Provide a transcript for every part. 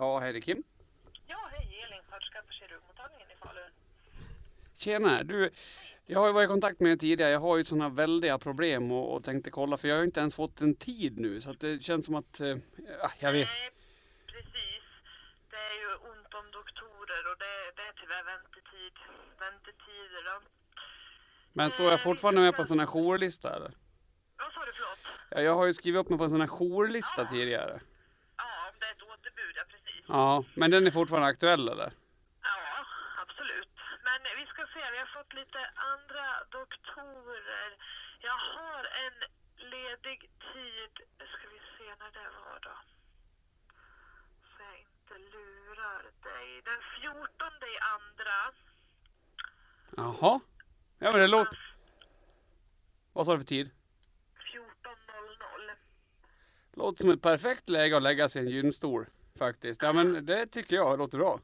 Ja, hej det är Kim. Ja, hej Elin, sköterska på kirurgmottagningen i Falun. Tjena, du. Jag har ju varit i kontakt med er tidigare. Jag har ju sådana väldiga problem och, och tänkte kolla för jag har inte ens fått en tid nu så att det känns som att, eh, ja, jag vet. Nej, precis. Det är ju ont om doktorer och det, det är tyvärr väntetid. Väntetider då. Men står jag fortfarande med på en sån här jourlista eller? Vad sa du, förlåt? Ja, jag har ju skrivit upp mig på en sån här jourlista tidigare. Ja, om det är ett återbud, ja men den är fortfarande aktuell eller? Ja, absolut. Men vi ska se, vi har fått lite andra doktorer. Jag har en ledig tid, ska vi se när det var då. Så jag inte lurar dig. Den 14 i andra. Jaha. Ja men det låter... Vad sa du för tid? 14.00. Låter som ett perfekt läge att lägga sig i en gynstol faktiskt. Ja men det tycker jag låter bra.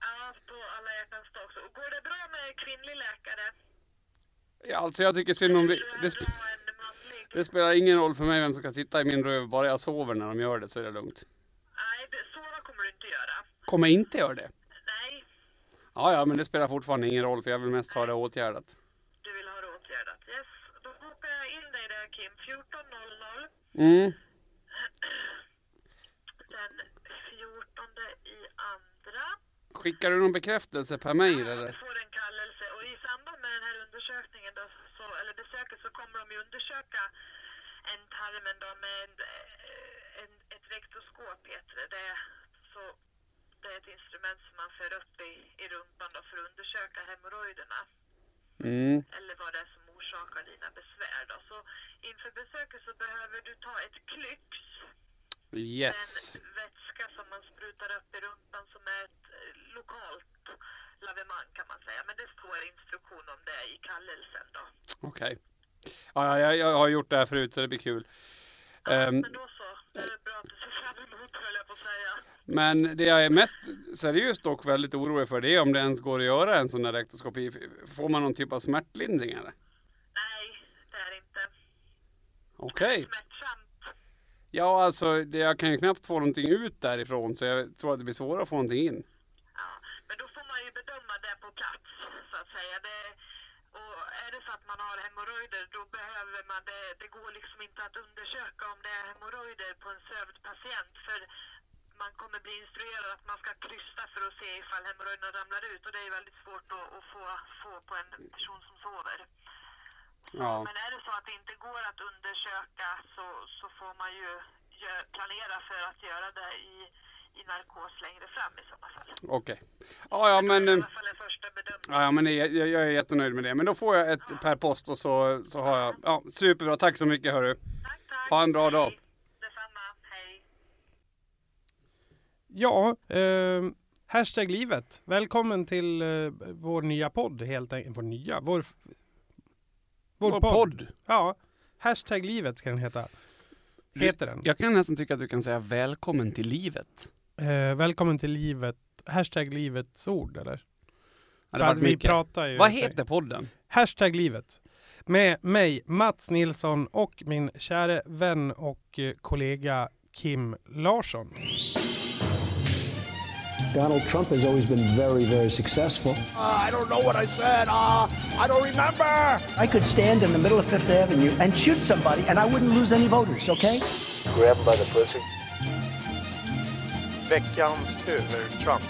Ja, på alla hjärtans dag också. Och Går det bra med kvinnlig läkare? Ja, alltså jag tycker synd om det. Det, sp- det spelar ingen roll för mig vem som ska titta i min röv. Bara jag sover när de gör det så är det lugnt. Nej, det, sova kommer du inte göra. Kommer jag inte göra det? Nej, Ja, ja, men det spelar fortfarande ingen roll för jag vill mest ha det åtgärdat. du vill ha det åtgärdat. Yes, då bokar jag in dig där Kim. 14.00 Mm. den 14 i andra. Skickar du någon bekräftelse per mail eller? Du får en kallelse och i samband med den här undersökningen då, så, eller besöket så kommer de ju undersöka en tarmen då med en, eh, en, ett vektoskop heter det. det. är- Så det är ett instrument som man för upp i, i rumpan då för att undersöka hemorrojderna Mm. eller vad det är som orsakar dina besvär då. Så inför besöket så behöver du ta ett klyx Yes. en vätska som man sprutar upp i rumpan som är ett eh, lokalt lavemang kan man säga. Men det står instruktion om det i kallelsen då. Okej. Ja, ja, jag, jag har gjort det här förut så det blir kul. Ja, Ehm, men då så. Det är bra att du ser fram emot höll jag på att säga. Men det jag är mest seriöst dock väldigt orolig för det är om det ens går att göra en sån här rektoskopi. Får man någon typ av smärtlindring eller? Nej, det är inte Okej. smärtsamt. Ja, alltså det, jag kan ju knappt få någonting ut därifrån så jag tror att det blir svårare att få någonting in. Ja, men då får man ju bedöma det på plats så att säga. Det, och är det så att man har hemorrojder då behöver man det. Det går liksom inte att undersöka om det är hemorrojder på en sövd patient för man kommer bli instruerad att man ska krysta för att se ifall hemorrojderna ramlar ut och det är väldigt svårt att, att få, få på en person som sover. Ja. Men är det så att det inte går att undersöka så, så får man ju gö- planera för att göra det i, i narkos längre fram i sådana fall. Okej. Ja, ja, men, Det är i eh, alla fall en första bedömning. ja, ja, men jag, jag är jättenöjd med det. Men då får jag ett per post och så, så har jag, ja, superbra. Tack så mycket hörru. Tack, tack. Ha en bra Hej. dag. Detsamma. Hej. Ja, eh, hashtag livet. Välkommen till eh, vår nya podd helt enkelt. Vår nya? Vår, vår, Vår podd. podd. Ja, hashtag livet ska den heta. Heter den. Jag kan nästan tycka att du kan säga välkommen till livet. Eh, välkommen till livet. Hashtag livets ord eller? Ja, För det att vi mycket. pratar ju... Vad heter podden? Hashtag livet. Med mig, Mats Nilsson och min käre vän och eh, kollega Kim Larsson. Donald Trump has always been very, very successful. Uh, I don't know what I said. Uh, I don't remember. I could stand in the middle of Fifth Avenue and shoot somebody, and I wouldn't lose any voters, okay? Grab him by the pussy. Veckans övertramp.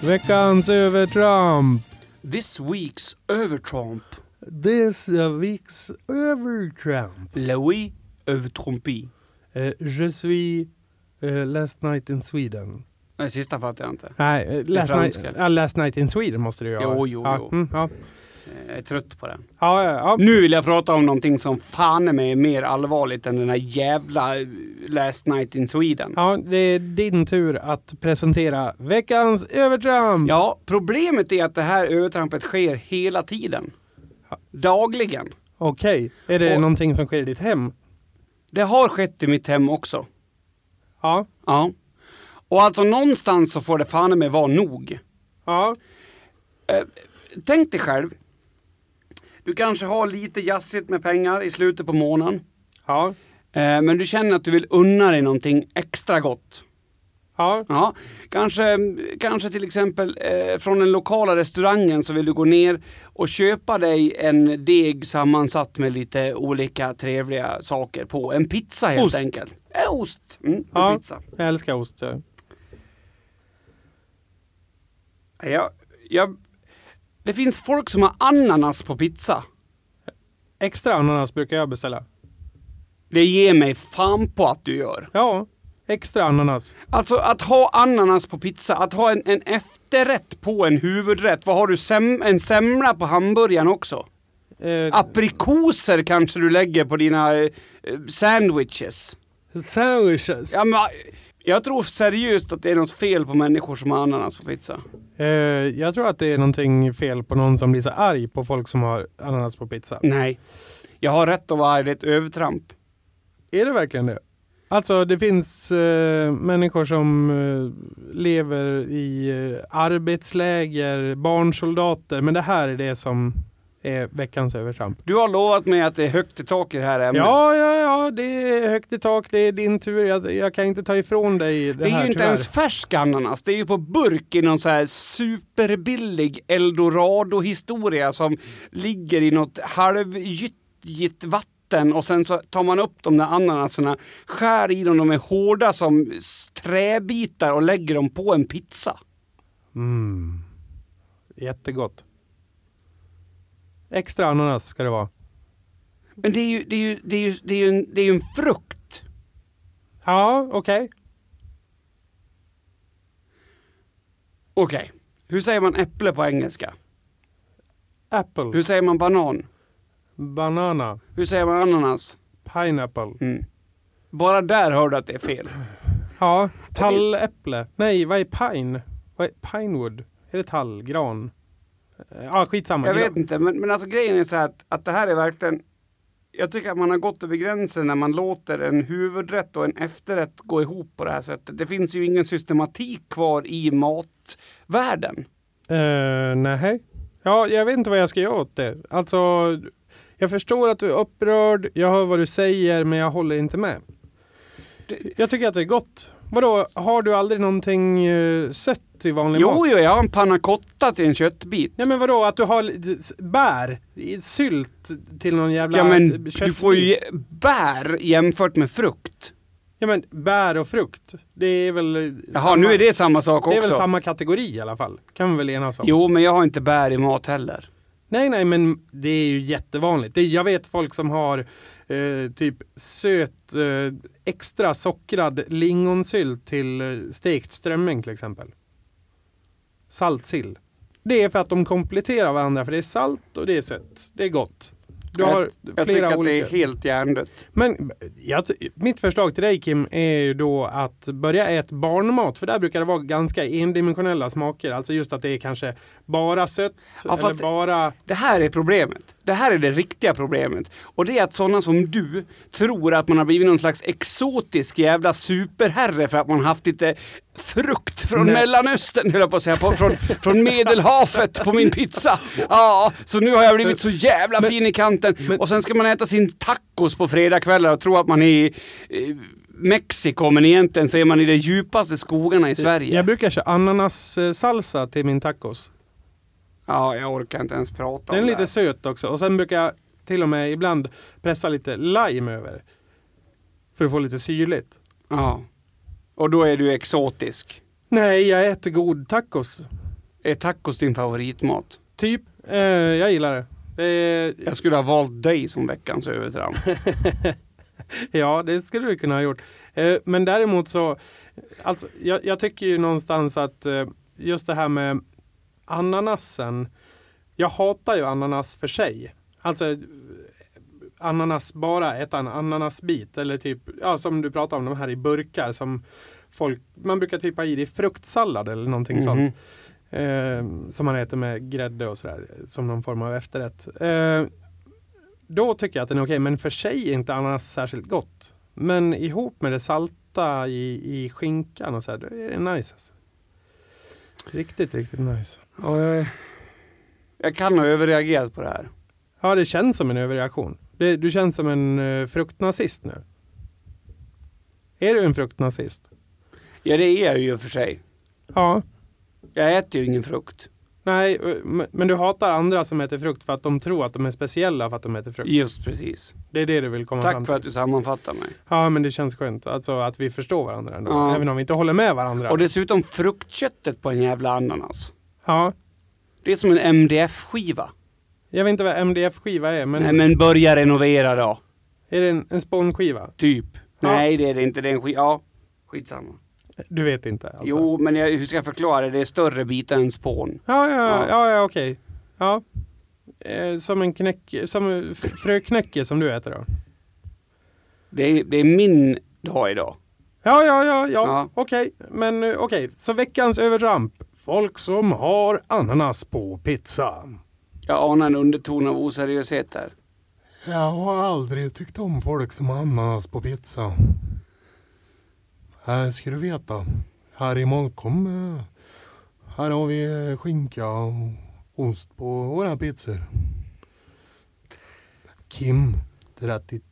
Veckans övertramp. This week's Övertramp. This week's övertramp. Louis Övertrumpi. Eh, je suis eh, last night in Sweden. Nej, sista fattar jag inte. Nej, eh, last, night, ja, last night in Sweden måste det ju vara. Jo, jo, ja, jo. Mm, ja. Jag är trött på den. Ja, ja, ja. Nu vill jag prata om någonting som fan är mig mer allvarligt än den här jävla eh, Last Night in Sweden. ja, det är din tur att presentera veckans övertramp. Ja, problemet är att det här övertrampet sker hela tiden. Dagligen. Okej, är det Och- någonting som sker i ditt hem? Det har skett i mitt hem också. Ja, Ja. Och alltså någonstans så får det fan med vara nog. ja, Tänk dig själv. Du kanske har lite jassigt med pengar i slutet på månaden. ja, Eh, men du känner att du vill unna dig någonting extra gott. Ja, Ja, kanske, kanske till exempel eh, från den lokala restaurangen så vill du gå ner och köpa dig en deg sammansatt med lite olika trevliga saker på. En pizza helt Ost. enkelt. Eh, ost. Mm, Ja. pizza. jag älskar ost. ja. Jag, jag, det finns folk som har ananas på pizza. Extra ananas brukar jag beställa. Det ger mig fan på att du gör. Ja, extra ananas. Alltså att ha ananas på pizza, att ha en, en efterrätt på en huvudrätt. Vad har du? Sem, en semla på hamburgaren också? Eh, Aprikoser kanske du lägger på dina eh, sandwiches. sandwiches. Ja, men, jag tror seriöst att det är något fel på människor som har ananas på pizza. Eh, jag tror att det är någonting fel på någon som blir så arg på folk som har ananas på pizza. Nej. Jag har rätt att vara arg, det är ett övertramp. Är det verkligen det? Alltså det finns eh, människor som eh, lever i arbetsläger, barnsoldater, men det här är det som är veckans övertramp. Du har lovat mig att det är högt i tak i det här ämnet. Ja, ja, ja, det är högt i tak, det är din tur. Jag, jag kan inte ta ifrån dig det, Det är här ju inte tyvärr. ens färsk ananas, det är ju på burk i någon så här superbillig eldorado-historia som ligger i något halvgyttjigt vatten och sen så tar man upp de där ananaserna, skär i dem, de är hårda som träbitar och lägger dem på en pizza. Mm. Jättegott. Extra ananas ska det vara. Men det är ju, det är ju, det är ju, det är ju, en, det är ju en frukt. Ja, okej. Okej, hur säger man äpple på engelska? Apple, Hur säger man banan? banana, Hur säger man ananas? pineapple. Mm. Bara där hör du att det är fel. Ja, talläpple. Nej, vad är pine? Vad är pinewood? Är det tall? Gran? Ja, skitsamma. Jag vet inte, men, men alltså grejen är så här att, att det här är verkligen jag tycker att man har gått över gränsen när man låter en huvudrätt och en efterrätt gå ihop på det här sättet. Det finns ju ingen systematik kvar i matvärlden. Uh, nej. Ja, jag vet inte vad jag ska göra åt det. Alltså, jag förstår att du är upprörd, jag hör vad du säger, men jag håller inte med. Jag tycker att det är gott. Vadå, har du aldrig någonting uh, sött i vanlig Jo, mat? jo, jag har en panna cotta till en köttbit. Nej men vadå, att du har s- bär, i sylt till någon jävla Ja men köttbit? du får ju ge- bär jämfört med frukt. Ja men bär och frukt, det är väl... eh, Jaha, samma- nu är det samma sak Det är också. väl samma kategori i alla fall? Kan vi väl enas om? Jo, men jag har inte bär i mat heller. Nej, nej, men det är ju jättevanligt. Det, jag vet folk som har eh, typ söt, eh, extra sockrad lingonsylt till eh, stekt strömming till exempel. Saltsill. Det är för att de kompletterar varandra, för det är salt och det är sött. Det är gott. Du har jag, jag tycker flera att det är olika. helt hjärndött. Men jag, mitt förslag till dig Kim är ju då att börja äta barnmat. För där brukar det vara ganska endimensionella smaker. Alltså just att det är kanske bara sött Ja, eller bara... Det här är problemet. Det här är det riktiga problemet. Och det är att sådana som du tror att man har blivit någon slags exotisk jävla superherre för att man haft lite frukt från Nej. Mellanöstern, höll jag på att säga, på, från, från Medelhavet på min pizza. Ja, så nu har jag blivit så jävla fin i kanten. och sen ska man äta sin tacos på fredagskvällar och tro att man är i eh, Mexiko, men egentligen så är man i de djupaste skogarna i Sverige. Jag brukar köra ananassalsa till min tacos. Ja, jag orkar inte ens prata Den är om lite det. söt också. Och sen brukar jag till och med ibland pressa lite lime över. För att få lite syrligt. Ja. Och då är du exotisk. Nej, jag äter god tacos. Är tacos din favoritmat? Typ. Eh, jag gillar det. det är, Jag skulle ha valt dig som veckans övertramp. ja, det skulle du kunna ha gjort. Eh, men däremot så, alltså, jag, jag tycker ju någonstans att eh, just det här med ananasen. Jag hatar ju ananas för sig. Alltså ananas bara, äta en ananasbit eller typ, ja som du pratar om, de här i burkar som folk, man brukar typ ha i det i fruktsallad eller någonting Mhm. sånt. Eh, som man äter med grädde och sådär, som någon form av efterrätt. Eh, då tycker jag att den är okej, men för sig är inte ananas särskilt gott. Men ihop med det salta i, i skinkan och så här, då är det nice. Alltså. Riktigt, riktigt nice. Ja, jag, jag kan ha överreagerat på det här. Ja, det känns som en överreaktion. Det, du känns som en uh, fruktnazist nu. Är du en fruktnazist? Ja, det är jag ju för sig. Ja. Jag äter ju ingen frukt. Nej, eh, men- du hatar andra som äter frukt för att de tror att de är speciella för att de äter frukt. Just precis. Det är det du vill komma fram Tack till. för att du sammanfattar mig. Ja, men det känns skönt. Alltså att vi förstår varandra ändå. Ja. Även om vi inte håller med varandra. Och dessutom fruktköttet på en jävla ananas. Ja. Det är som en MDF-skiva. Jag vet inte vad MDF-skiva är, men, Nej men börja renovera då. är det en, en spånskiva? Typ. Ja. Nej det är det inte. Det är en skiva. Ja, skitsamma. Du vet inte? Alltså. Jo, men jag, hur ska jag förklara? Det är större bitar än spån. Ja, ja, Ja. ja, ja, okej. Ja. Eh, som en knäck, som fröknäcke som du äter då? Det är, det är min dag idag. Ja, ja, ja, ja, Ja. okej. Men eh, okej, så veckans övertramp. Folk som har ananas på pizza. Jag anar en underton av oseriöshet där. Jag har aldrig tyckt om folk som har ananas på pizza. Här ska du veta. Här i Molkom, här har vi eh, skinka och ost på våra pizzor. Kim, 33.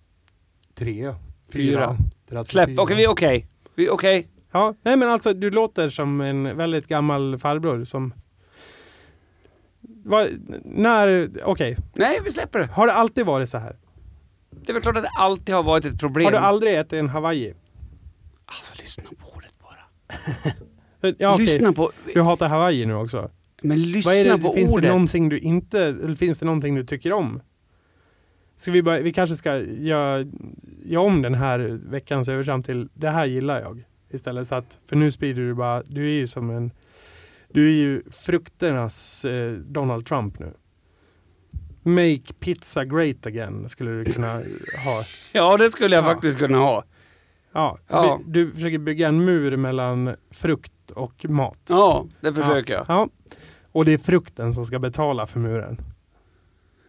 Fyra. 4. Släpp. Okej, vi är okej. Vi är okej. Ja, nej men alltså du låter som en väldigt gammal farbror som... Vad- när, okej. Nej, vi släpper det. Har det alltid varit så här? Det är väl klart att det alltid har varit ett problem. Har du aldrig ätit en Hawaii? Alltså lyssna på ordet bara. Ja, okej. Lyssna på... Du hatar Hawaii nu också? Men lyssna Vad är det, på finns ordet. det någonting du inte, eller finns det någonting du tycker om? Ska vi, bara, vi kanske ska göra, göra om den här veckans övertramp till det här gillar jag. Istället så att, för nu sprider du bara, du är ju som en, du är ju frukternas eh, Donald Trump nu. Make pizza great again skulle du kunna ha. Ja, det skulle jag Ja. faktiskt kunna ha. Ja, Ja. Du, försöker bygga en mur mellan frukt och mat. Ja, det försöker ja. jag. Ja. Och det är frukten som ska betala för muren.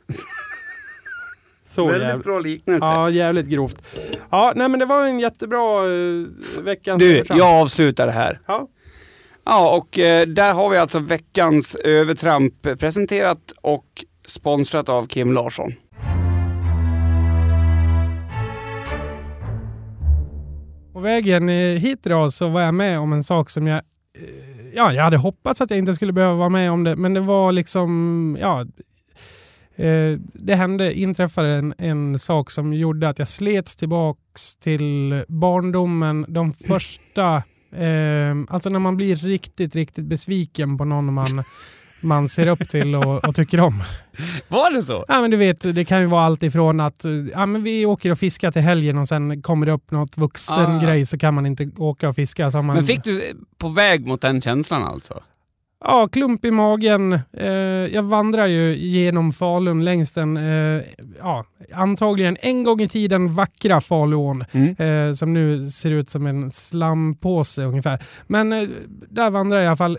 Så Väldigt jävligt. bra liknelse. Ja, jävligt grovt. Ja, nej men det var en jättebra uh, veckans Du, övertramp. jag avslutar det här. Ja. Ja, och eh, där har vi alltså veckans övertramp presenterat och sponsrat av Kim Larsson. På vägen eh, hit idag så var jag med om en sak som jag... Eh, ja, jag hade hoppats att jag inte skulle behöva vara med om det, men det var liksom... Ja, eh, det hände, inträffade en, en sak som gjorde att jag slets tillbaks till barndomen. De första... Eh, alltså när man blir riktigt, riktigt besviken på någon man, man ser upp till och, och tycker om. Var det så? Ja, men du vet, det kan ju vara allt ifrån att ja, men vi åker och fiskar till helgen och sen kommer det upp något vuxen Ah. grej så kan man inte åka och fiska. Så man, Men fick du på väg mot den känslan alltså? Ja, klump i magen. Eh, jag vandrar ju genom Falun längs den, eh, ja, antagligen en gång i tiden vackra Faluån. Mm. Eh, som nu ser ut som en slampåse ungefär. Men eh, där vandrar jag i alla fall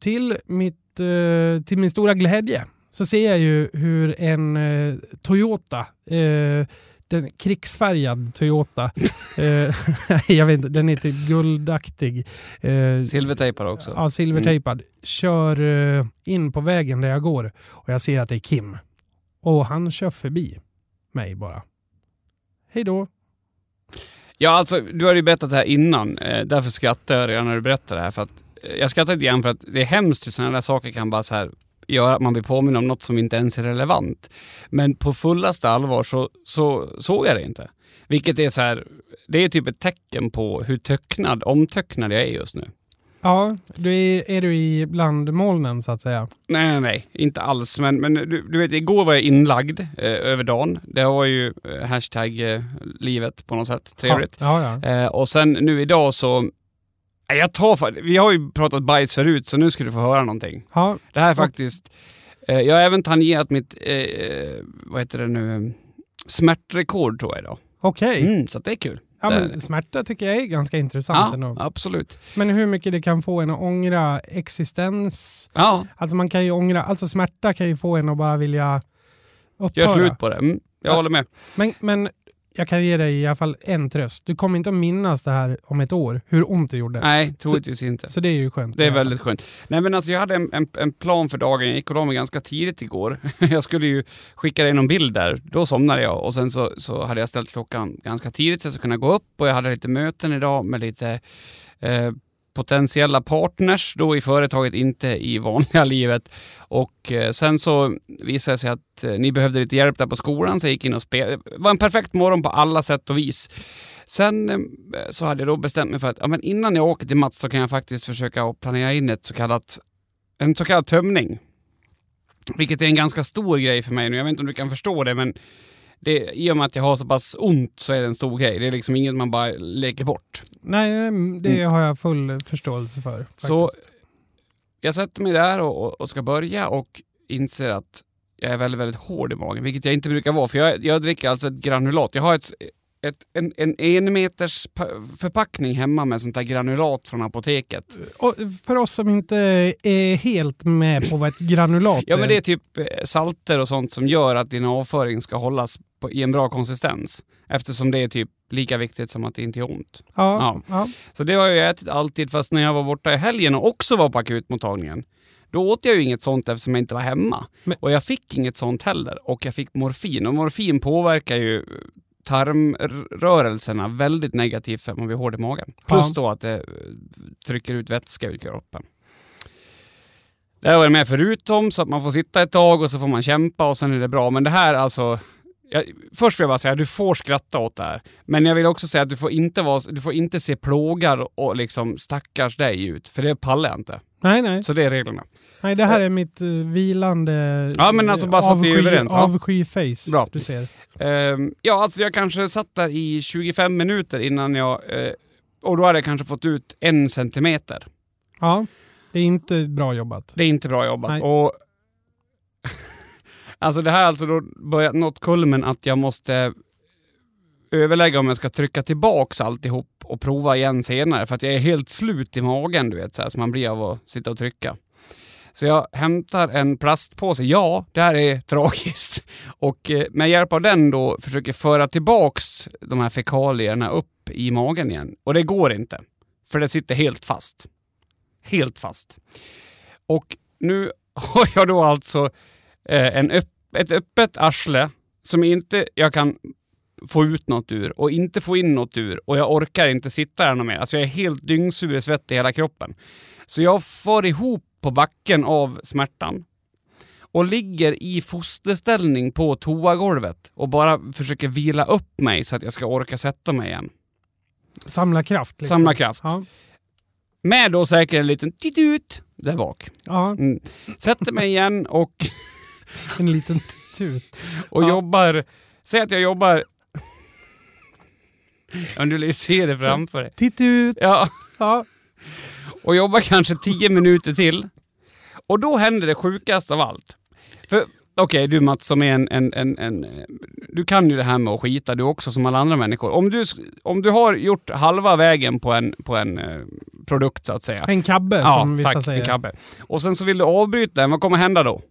till, mitt, eh, till min stora glädje. Så ser jag ju hur en eh, Toyota, eh, den krigsfärgad Toyota, eh, jag vet inte, den är typ guldaktig. Eh, Silvertejpar också. Ja, silvertejpad. Kör eh, in på vägen där jag går och jag ser att det är Kim. Och han kör förbi mig bara. Hej då. Ja, alltså du har ju berättat det här innan. Därför skrattar jag redan när du berättar det här. För att, jag skrattar lite grann för att det är hemskt hur sådana där saker kan bara så här göra att man blir påminn om något som inte ens är relevant. Men på fullaste allvar så, så såg jag det inte. Vilket är så här, det är typ ett tecken på hur töcknad, omtöcknad jag är just nu. Ja, du är, är du i bland molnen så att säga? Nej, nej, nej, inte alls. Men, men du, du vet, igår var jag inlagd eh, över dagen. Det var ju eh, hashtag eh, livet på något sätt. Trevligt. Ja, ja. Eh, och sen nu idag så... Jag tar för, Vi har ju pratat bajs förut, så nu ska du få höra någonting. ja. Det här är faktiskt... Eh, jag har även tangerat mitt, eh, vad heter det nu, smärtrekord tror jag idag. Okej. Mm, så det är kul. Ja, Det men smärta tycker jag är ganska intressant Ja, ändå. absolut. Men hur mycket det kan få en att ångra existens. Ja, Alltså man kan ju ångra, alltså smärta kan ju få en att bara vilja upphöra. gör slut på det. Mm, jag Ja. håller med. Men, men jag kan ge dig i alla fall en tröst. Du kommer inte att minnas det här om ett år, hur ont det gjorde. Nej, troligtvis inte. Så det är ju skönt. Det är väldigt skönt. Nej men alltså jag hade en, en, en plan för dagen, jag gick och la mig ganska tidigt igår. Jag skulle ju skicka dig någon bild där, då somnade jag och sen så, så hade jag ställt klockan ganska tidigt så jag skulle kunna gå upp och jag hade lite möten idag med lite eh, potentiella partners då i företaget, inte i vanliga livet. Och eh, sen så visade det sig att eh, ni behövde lite hjälp där på skolan, så jag gick in och spelade. Det var en perfekt morgon på alla sätt och vis. Sen eh, så hade jag då bestämt mig för att ja, men innan jag åker till Mats så kan jag faktiskt försöka planera in ett så kallat, en så kallad tömning. Vilket är en ganska stor grej för mig nu. Jag vet inte om du kan förstå det, men det, i och med att jag har så pass ont så är det en stor grej. Det är liksom inget man bara leker bort. Nej, det Mm. har jag full förståelse för. Faktiskt. Så jag sätter mig där och, och- och ska börja och inser att jag är väldigt, väldigt hård i magen, vilket jag inte brukar vara. För jag, jag dricker alltså ett granulat. Jag har ett, ett, en, en en meters pa- förpackning hemma med sånt där granulat från apoteket. Och för oss som inte är helt med på vad ett granulat Ja men det är typ eh, salter och sånt som gör att din avföring ska hållas på, i en bra konsistens. Eftersom det är typ lika viktigt som att det inte är ont. Ja, ja. Så det har jag ätit alltid, fast när jag var borta i helgen och också var på akutmottagningen, då åt jag ju inget sånt eftersom jag inte var hemma. Och jag fick inget sånt heller. Och jag fick morfin. Och morfin påverkar ju tarmrörelserna väldigt negativt för att man blir hård i magen. Plus då att det eh, trycker ut vätska ur kroppen. Det har varit med förutom, så att man får sitta ett tag och så får man kämpa och sen är det bra. Men det här alltså... Jag, först vill jag bara säga, du får skratta åt det här. Men jag vill också säga att du får inte, vara, du får inte se plågad och liksom stackars dig ut. För det pallar jag inte. Nej, nej. Så det är reglerna. nej, det här är mitt uh, vilande Ja, men alltså bara så att vi är avsky- överens, ja. avsky-face. Bra. Du ser. Ehm, ja, alltså jag kanske satt där i 25 minuter innan jag... eh, och då hade jag kanske fått ut en centimeter. Ja, det är inte bra jobbat. Det är inte bra jobbat. Nej. Och alltså det här har alltså då börjat nått kulmen att jag måste överlägga om jag ska trycka tillbaks alltihop och prova igen senare. För att jag är helt slut i magen, du vet, så här, som man blir av att sitta och trycka. Så jag hämtar en plastpåse. Ja, det här är tragiskt. Och eh, med hjälp av den då försöker föra tillbaks de här fekalierna upp i magen igen. Och det går inte. För det sitter helt fast. Helt fast. Och nu har jag då alltså eh, en öppen ett öppet arsle som inte jag kan få ut något ur och inte få in något ur och jag orkar inte sitta där något mer. Alltså jag är helt dyngsur i svett i hela kroppen. Så jag får ihop på backen av smärtan och ligger i fosterställning på toagolvet och bara försöker vila upp mig så att jag ska orka sätta mig igen. Samla kraft. Liksom. Samla kraft. Ja. Med då säkert en liten titut där bak. ja, Mm. Sätter mig igen och, en liten tut. och Ja. jobbar. Säg att jag jobbar... Ja, du vill ju se det framför dig. Titt ut! Ja, Ja. och jobbar kanske tio minuter till. Och då händer det sjukaste av allt. För okej, du Mats som är en, en, en, en... Du kan ju det här med att skita du också som alla andra människor. Om du, om du har gjort halva vägen på en, på en eh, produkt så att säga. En kabbe som vissa tack, säger. en kabbe. Och sen så vill du avbryta den, vad kommer hända då?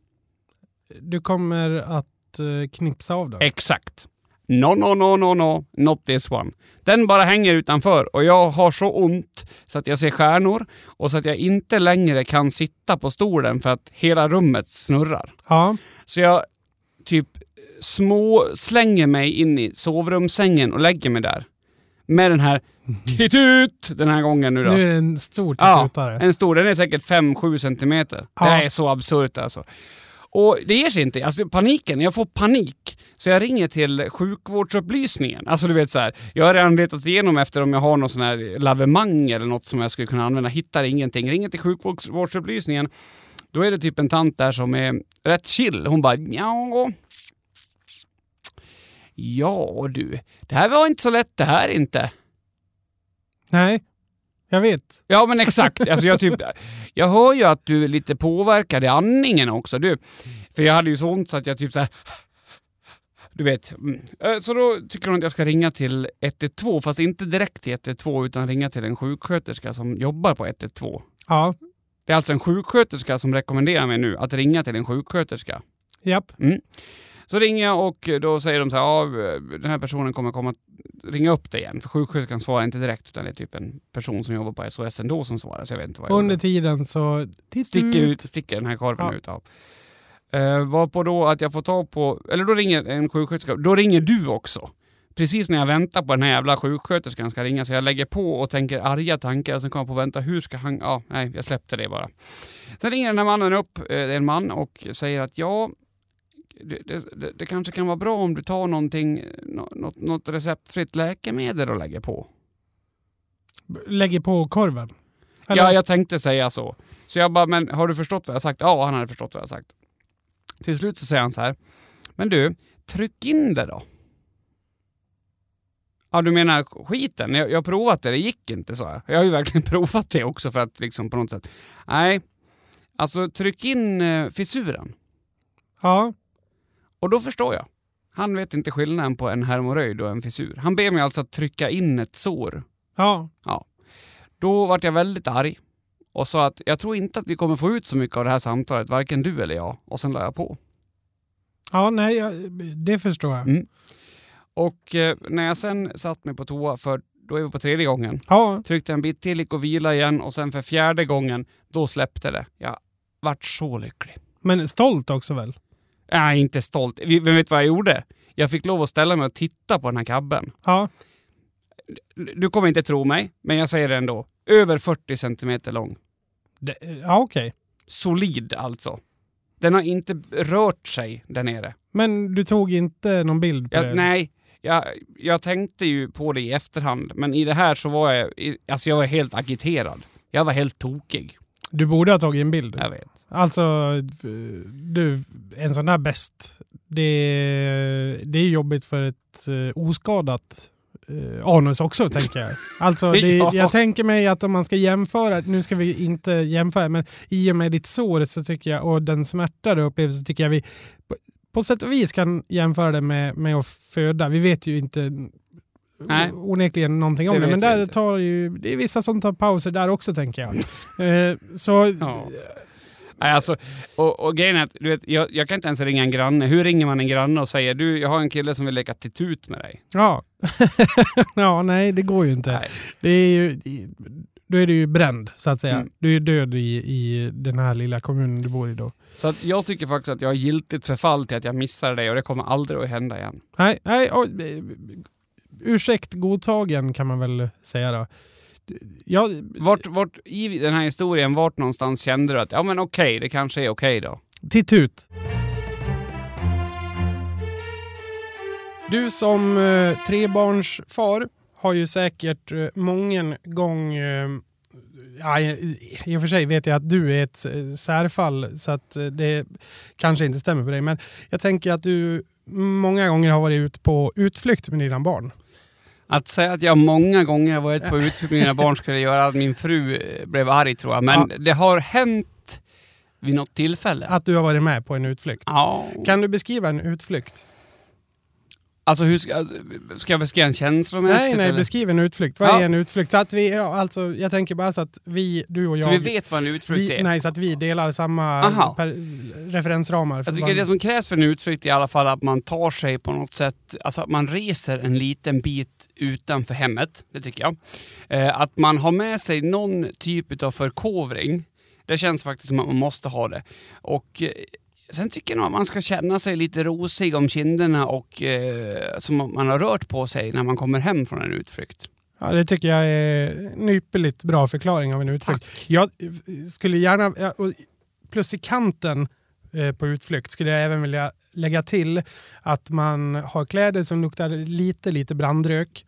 Du kommer att eh, knipsa av den. Exakt. No, no, no, no, no, not this one. Den bara hänger utanför och jag har så ont så att jag ser stjärnor och så att jag inte längre kan sitta på stolen för att hela rummet snurrar. Ja. Så jag typ små slänger mig in i sovrumssängen och lägger mig där. Med den här titut den här gången nu då. Nu är det en stor Ja, tutare. en stor. Den är säkert 5-7 centimeter. Ja. Det här är så absurt alltså. Och det ger sig inte. Alltså paniken, jag får panik. Så jag ringer till sjukvårdsupplysningen. Alltså du vet så här, jag har redan letat igenom efter om jag har någon sån här lavemang eller något som jag skulle kunna använda. Hittar ingenting. Ringer till sjukvårdsupplysningen. Då är det typ en tant där som är rätt chill. Hon bara ja. Ja du, det här var inte så lätt det här inte. Nej, jag vet. Ja men exakt. Alltså, jag, typ, jag hör ju att du är lite påverkad i andningen också. Du. För jag hade ju så ont så att jag typ så här. Du vet. Mm. Eh, Så då tycker hon att jag ska ringa till 112, fast inte direkt till 112 utan ringa till en sjuksköterska som jobbar på 112. Ja, Det är alltså en sjuksköterska som rekommenderar mig nu att ringa till en sjuksköterska. japp. Mm. Så ringer jag och då säger de så här, ja, den här personen kommer komma ringa upp dig igen. För sjuksköterskan svarar inte direkt utan det är typ en person som jobbar på SOS ändå som svarar. Så jag vet inte vad jag Under gjorde. tiden så... Sticker ut, sticker den här korven Ja. ut av. Uh, varpå då att jag får ta på, eller då ringer en sjuksköterska, då ringer du också precis när jag väntar på den här jävla sjuksköterskan ska ringa, så jag lägger på och tänker arga tankar och sen kommer jag på att vänta, hur ska han... Ja, nej, jag släppte det bara. Sen ringer den här mannen upp, eh, det är en man, och säger att ja, det, det, det kanske kan vara bra om du tar någonting, nå- något, något receptfritt läkemedel och lägger på. Lägger på korven? Eller? Ja, jag tänkte säga så. Så jag bara, men har du förstått vad jag sagt? Ja, han hade förstått vad jag sagt. Till slut så säger han så här, men du, tryck in det då. Ja, du menar skiten? Jag, jag har provat det, det gick inte, sa jag. Jag har ju verkligen provat det också för att liksom på något sätt... Nej, alltså tryck in eh, fissuren. Ja. Och då förstår jag. Han vet inte skillnaden på en hemorrojd och en fissur. Han ber mig alltså att trycka in ett sår. Ja. Ja. Då vart jag väldigt arg och sa att jag tror inte att vi kommer få ut så mycket av det här samtalet, varken du eller jag. Och sen la jag på. Ja, nej, jag, det förstår jag. Mm. Och eh, när jag sen satt mig på toa, för då är vi på tredje gången, Ja, tryckte en bit till, gick och vila igen och sen för fjärde gången, då släppte det. Jag vart så lycklig. men stolt också väl? Jag är inte stolt. Men vet du vad jag gjorde? Jag fick lov att ställa mig och titta på den här kabben. Ja. Du kommer inte tro mig, men jag säger det ändå. Över 40 centimeter lång. Det, ja, okej. Solid alltså. Den har inte rört sig där nere. Men du tog inte någon bild på det? Jag, nej, jag, jag tänkte ju på det i efterhand, men i det här så var jag, alltså jag var helt agiterad. Jag var helt tokig. Du borde ha tagit en bild. Jag vet. Alltså, du, en sån där bäst, det, det är jobbigt för ett eh, oskadat eh, anus också, tänker jag. Alltså, det, Ja. jag tänker mig att om man ska jämföra, nu ska vi inte jämföra, men i och med ditt sår så tycker jag, och den smärta du upplever, så tycker jag vi på, på sätt och vis kan jämföra det med, med att föda. Vi vet ju inte Nej. onekligen någonting om Det det, men där tar ju, det är vissa som tar pauser där också, tänker jag. Eh, så Ja. Nej, alltså, och, och grejen är att du vet, jag, jag kan inte ens ringa en granne. Hur ringer man en granne och säger du, jag har en kille som vill leka titut med dig? Ja. ja, nej det går ju inte. Nej. Det är ju, då är du ju bränd så att säga. Mm. Du är död i, i den här lilla kommunen du bor i då. Så att jag tycker faktiskt att jag har giltigt förfall till att jag missade dig och det kommer aldrig att hända igen. Nej, nej oj, eh, ursäkt godtagen kan man väl säga då. Ja, Vart, vart i den här historien, vart någonstans kände du att ja men okej, det kanske är okej då? titt ut. Du som eh, trebarnsfar har ju säkert eh, mången gång eh, Ja, i, och för sig vet jag att du är ett eh, särfall så att eh, det kanske inte stämmer för dig. Men jag tänker att du många gånger har varit ute på utflykt med dina barn. Att säga att jag många gånger har varit på utflykt med mina barn skulle göra att min fru eh, blev arg tror jag. Men det har hänt vid något tillfälle. Att du har varit med på en utflykt. Ja. Kan du beskriva en utflykt? Alltså hur ska, ska jag beskriva en känslomässigt? Nej, nej, eller? beskriv en utflykt. Vad Ja. är en utflykt? Så att vi, alltså, jag tänker bara så att vi, du och jag... Så vi vet vad en utflykt vi, är? Nej, så att vi delar samma per, referensramar. för Jag tycker vad- det som krävs för en utflykt är i alla fall att man tar sig på något sätt, alltså att man reser en liten bit utanför hemmet, det tycker jag. Eh, att man har med sig någon typ av förkovring, det känns faktiskt som att man måste ha det. Och eh, sen tycker jag nog att man ska känna sig lite rosig om kinderna och eh, som om man har rört på sig när man kommer hem från en utflykt. Ja, det tycker jag är en ypperligt bra förklaring av en utflykt. Jag skulle gärna, ja, plus i kanten eh, på utflykt skulle jag även vilja lägga till att man har kläder som luktar lite, lite brandrök.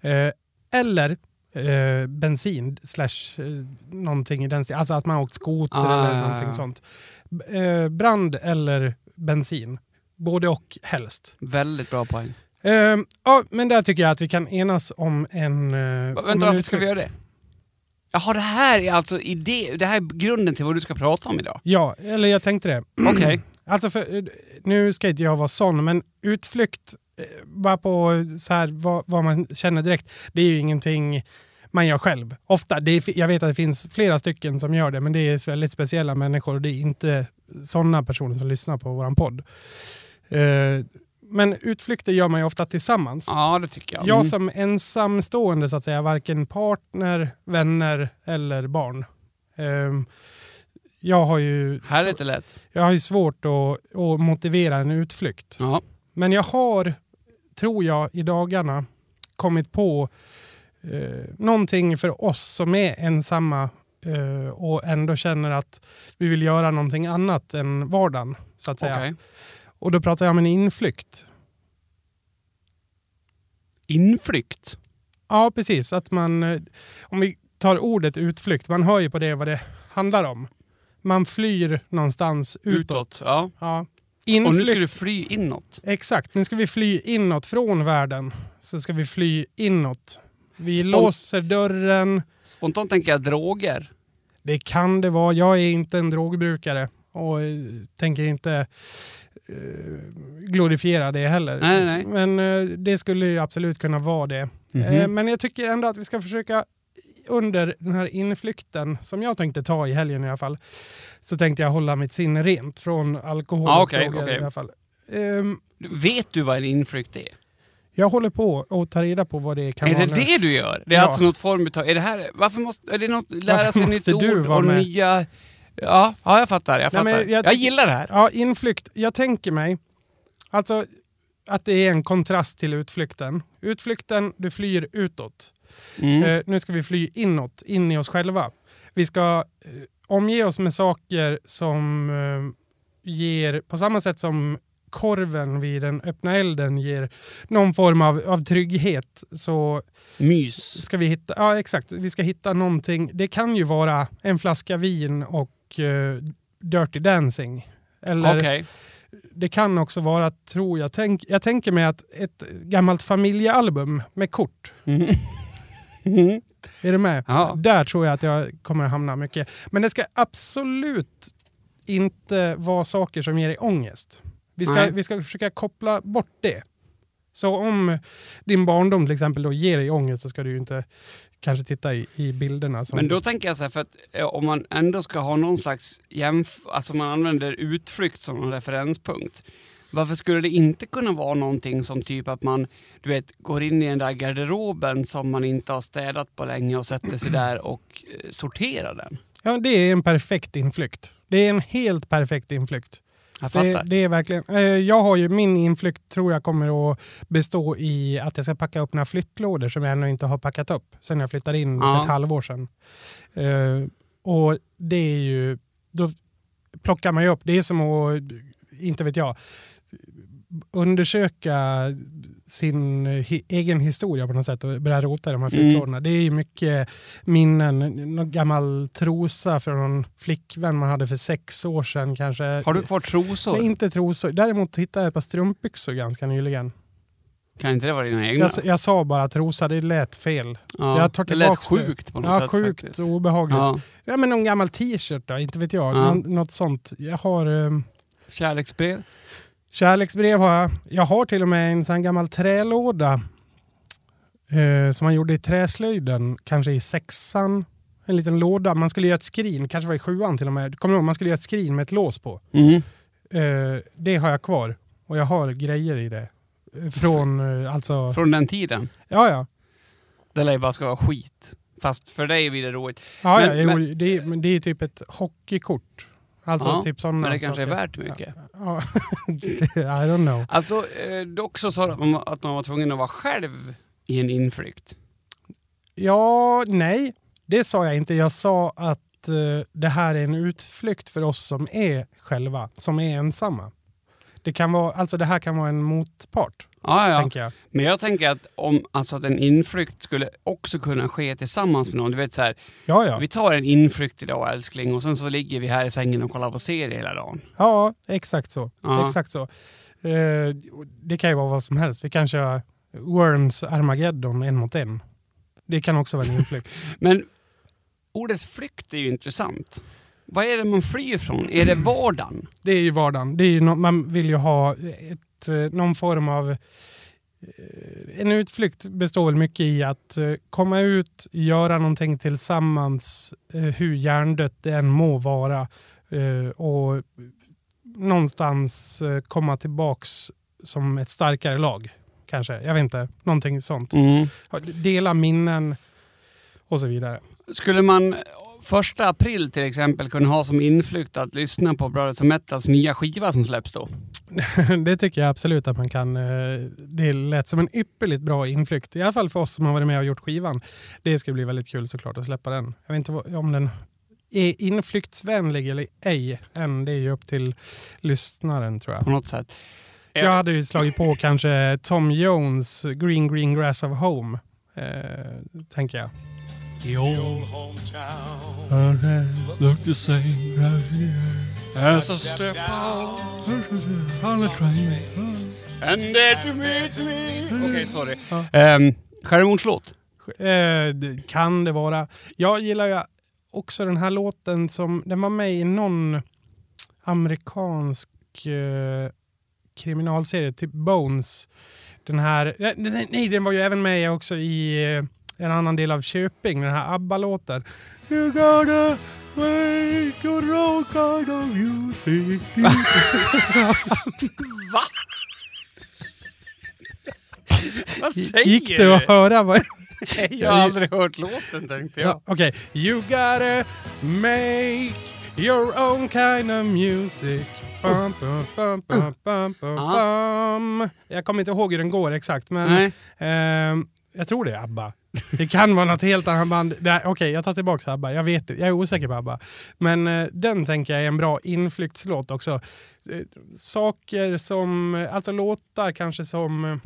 Eh, eller eh, bensin slash eh, någonting i den stilen. Alltså att man har åkt skoter Ah, eller ja, någonting ja. sånt. Eh, brand eller bensin. Både och helst. Väldigt bra poäng. Eh, ja, men där tycker jag att vi kan enas om en... Uh, Va- Vänta, varför ska vi göra det? Jaha, det här är alltså idé, det här är grunden till vad du ska prata om idag. Ja, eller jag tänkte det. Okej. Alltså, för, eh, nu ska inte jag vara sån, men utflykt, eh, bara på så här, vad, vad man känner direkt, det är ju ingenting man gör själv. Ofta, det är, jag vet att det finns flera stycken som gör det, men det är väldigt speciella människor och det är inte sådana personer som lyssnar på vår podd. Eh, men utflykter gör man ju ofta tillsammans. Ja, det tycker jag. Jag Mm. som ensamstående så att säga, varken partner, vänner eller barn. Ehm, jag har ju Här är det lätt. jag har ju svårt att, att motivera en utflykt. Ja. Men jag har tror jag, i dagarna kommit på eh, någonting för oss som är ensamma eh, och ändå känner att vi vill göra någonting annat än vardagen. Så att säga. Okej. Och då pratar jag om en inflykt. Inflykt? Ja, precis. Att man, eh, om vi tar ordet utflykt, man hör ju på det vad det handlar om. Man flyr någonstans utåt. Utåt? Ja. Ja. Och nu ska du fly inåt? Exakt, nu ska vi fly inåt från världen. Så ska vi fly inåt. Vi låser dörren. Spontant tänker jag droger. Det kan det vara. Jag är inte en drogbrukare och eh, tänker inte eh, glorifiera det heller. Nej, nej. Men eh, det skulle ju absolut kunna vara det. Mhm. Eh, men jag tycker ändå att vi ska försöka under den här inflykten som jag tänkte ta i helgen i alla fall. Så tänkte jag hålla mitt sinne rent från alkohol okej, droger okej. i alla fall. Ehm, Vet du vad en inflykt är? Jag håller på att ta reda på vad det kan är vara. det nu. det du gör? Det är Ja. alltså något form utav... Är det här... Varför måste... Är det något... Lära Varför sig nytt ord och med? nya... Ja, ja, jag fattar. Jag Nej, fattar. men jag, jag gillar det här. Ja, inflykt. Jag tänker mig alltså att det är en kontrast till utflykten. Utflykten, du flyr utåt. Mm. Eh, nu ska vi fly inåt, in i oss själva. Vi ska eh, omge oss med saker som eh, ger, på samma sätt som korven vid den öppna elden ger någon form av, av trygghet, så Mys. ska vi hitta, ja exakt, vi ska hitta någonting. Det kan ju vara en flaska vin och eh, Dirty Dancing. Eller Okej. det kan också vara, tror jag, tänk, jag tänker mig att ett gammalt familjealbum med kort. Är du med? Ja. Där tror jag att jag kommer att hamna mycket. Men det ska absolut inte vara saker som ger dig ångest. Vi ska, vi ska försöka koppla bort det. Så om din barndom till exempel då ger dig ångest så ska du ju inte kanske titta i, i bilderna. Men då tänker jag så här, för att eh, om man ändå ska ha någon slags jämf... Alltså man använder utflykt som en referenspunkt. Varför skulle det inte kunna vara någonting som typ att man, du vet, går in i den där garderoben som man inte har städat på länge och sätter sig där och eh, sorterar den? Ja, det är en perfekt inflykt. Det är en helt perfekt inflykt. Jag Det, fattar. det är verkligen, eh, jag har ju min inflykt tror jag kommer att bestå i att jag ska packa upp några flyttlådor som jag ännu inte har packat upp sen jag flyttade in Ja. för ett halvår sedan. Eh, och det är ju, då plockar man ju upp, det är som att, inte vet jag, undersöka sin egen historia på något sätt och börja rota i de här Mm. flyttlådorna. Det är ju mycket minnen, någon gammal trosa från någon flickvän man hade för sex år sedan kanske. Har du kvar trosor? Nej, inte trosor. Däremot hittade jag ett par strumpbyxor ganska nyligen. Kan inte det vara dina egna? Jag, jag sa bara trosa, det lät fel. ja, jag tar det lät sjukt på något Ja, sätt sjukt faktiskt. och obehagligt. Ja. Ja. men någon gammal t-shirt då, inte vet jag. Ja. Nå- något sånt. Jag har um, Kärleksbrev? Kärleksbrev har jag. Jag har till och med en sån gammal trälåda eh, som man gjorde i träslöjden, kanske i sexan. En liten låda. Man skulle göra ett skrin, kanske var i sjuan till och med. Kommer du ihåg? Man skulle göra ett skrin med ett lås på. Mm. Eh, det har jag kvar. Och jag har grejer i det. Från, eh, alltså... Från den tiden? Ja, ja. Det lär ju bara ska vara skit. Fast för dig blir det roligt. ja, Men- ja jo, men- det, är, men det är typ ett hockeykort. Alltså Ja, typ sådana Men det kanske är saker. värt mycket. Ja. I don't know. Alltså, eh, dock så sa man, att man var tvungen att vara själv i en inflykt. Ja, nej. Det sa jag inte. Jag sa att eh, det här är en utflykt för oss som är själva, som är ensamma. Det, kan vara, alltså det här kan vara en motpart, Ja, ja. tänker jag. Men jag tänker att om alltså att en inflykt skulle också kunna ske tillsammans med någon. Du vet så här, Ja, ja. vi tar en inflykt idag älskling och sen så ligger vi här i sängen och kollar på serie hela dagen. Ja, exakt så. Ja. Exakt så. Eh, det kan ju vara vad som helst. Vi kan köra Worms Armageddon en mot en. Det kan också vara en inflykt. Men ordet flykt är ju intressant. Vad är det man flyr från? Är det vardagen? Det är ju vardagen. Det är ju nå- man vill ju ha ett, eh, någon form av... eh, En utflykt består väl mycket i att eh, komma ut, göra någonting tillsammans, hur hjärndött det än må vara. Och någonstans komma tillbaks som ett starkare lag. Kanske. Jag vet inte. Någonting sånt. Mm. Dela minnen och så vidare. Skulle man första april till exempel kunna ha som inflykt att lyssna på Brothers Metals nya skiva som släpps då? det tycker jag absolut att man kan. eh, Det lät som en ypperligt bra inflykt. I alla fall för oss som har varit med och gjort skivan. Det ska bli väldigt kul såklart att släppa den. Jag vet inte om den är inflyktsvänlig eller ej än. Det är ju upp till lyssnaren tror jag. På något sätt. Jag hade ju slagit på kanske Tom Jones Green Green Grass of Home. Eh, tänker jag. The old hometown look the same as I step out on a train and there to meet me. Okej, sorry. Um, självmordslåt? Eh, det kan det vara. Jag gillar ju också den här låten som, den var med i någon amerikansk eh, kriminalserie, typ Bones. Den här, nej, nej, nej, den var ju även med också i eh, en annan del av Köping, den här ABBA-låten. You gotta make your own kind of music. Va? Vad säger Gick det att höra? Vad? Jag har aldrig hört låten tänkte jag. Ja, Okej. You gotta make your own kind of music. Bum, bum, bum, bum, bum, bum. Jag kommer inte ihåg hur den går exakt, men Nej. Jag tror det är ABBA. Det kan vara något helt annat band. Okej, jag tar tillbaka ABBA. Jag vet det. Jag är osäker på ABBA. Men eh, den tänker jag är en bra inflyktslåt också. Eh, saker som, eh, alltså låtar kanske som eh,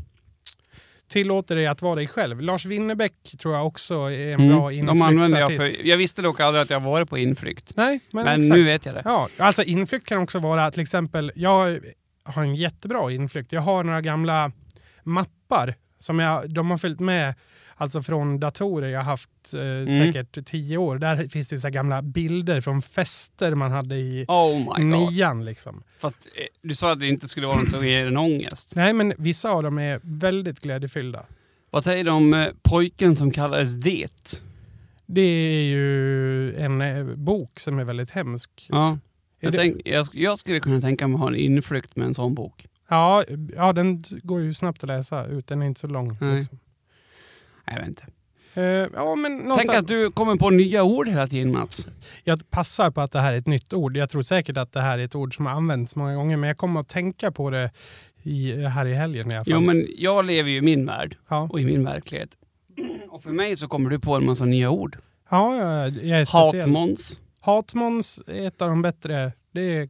tillåter dig att vara dig själv. Lars Winnerbäck tror jag också är en bra Mm, jag inflyktsartist. för... Jag visste dock aldrig att jag varit på inflykt. Nej, men, Men exakt. nu vet jag det. Ja, alltså inflykt kan också vara till exempel, jag har en jättebra inflykt. Jag har några gamla mappar som jag, de har följt med alltså från datorer jag haft eh, Mm. säkert tio år. Där finns det så gamla bilder från fester man hade i Oh nian. Liksom. Fast eh, du sa att det inte skulle vara något som ger en ångest. Nej, men vissa av dem är väldigt glädjefyllda. Vad säger du om eh, pojken som kallades Det? Det är ju en eh, bok som är väldigt hemsk. Ja. Jag, tänk, jag, jag skulle kunna tänka mig att ha en inflykt med en sån bok. Ja, ja, den går ju snabbt att läsa ut. Den är inte så lång. Nej. Liksom. Jag vet inte. Eh, ja, men någonstans... Tänk att du kommer på nya ord hela tiden Mats. Jag passar på att det här är ett nytt ord. Jag tror säkert att det här är ett ord som har använts många gånger, men jag kommer att tänka på det i, här i helgen i alla fall. Jo men jag lever ju i min värld ja. och i min verklighet. Och för mig så kommer du på en massa nya ord. Ja, ja, jag är speciell. Hatmåns. Hatmåns är ett av de bättre. Det är,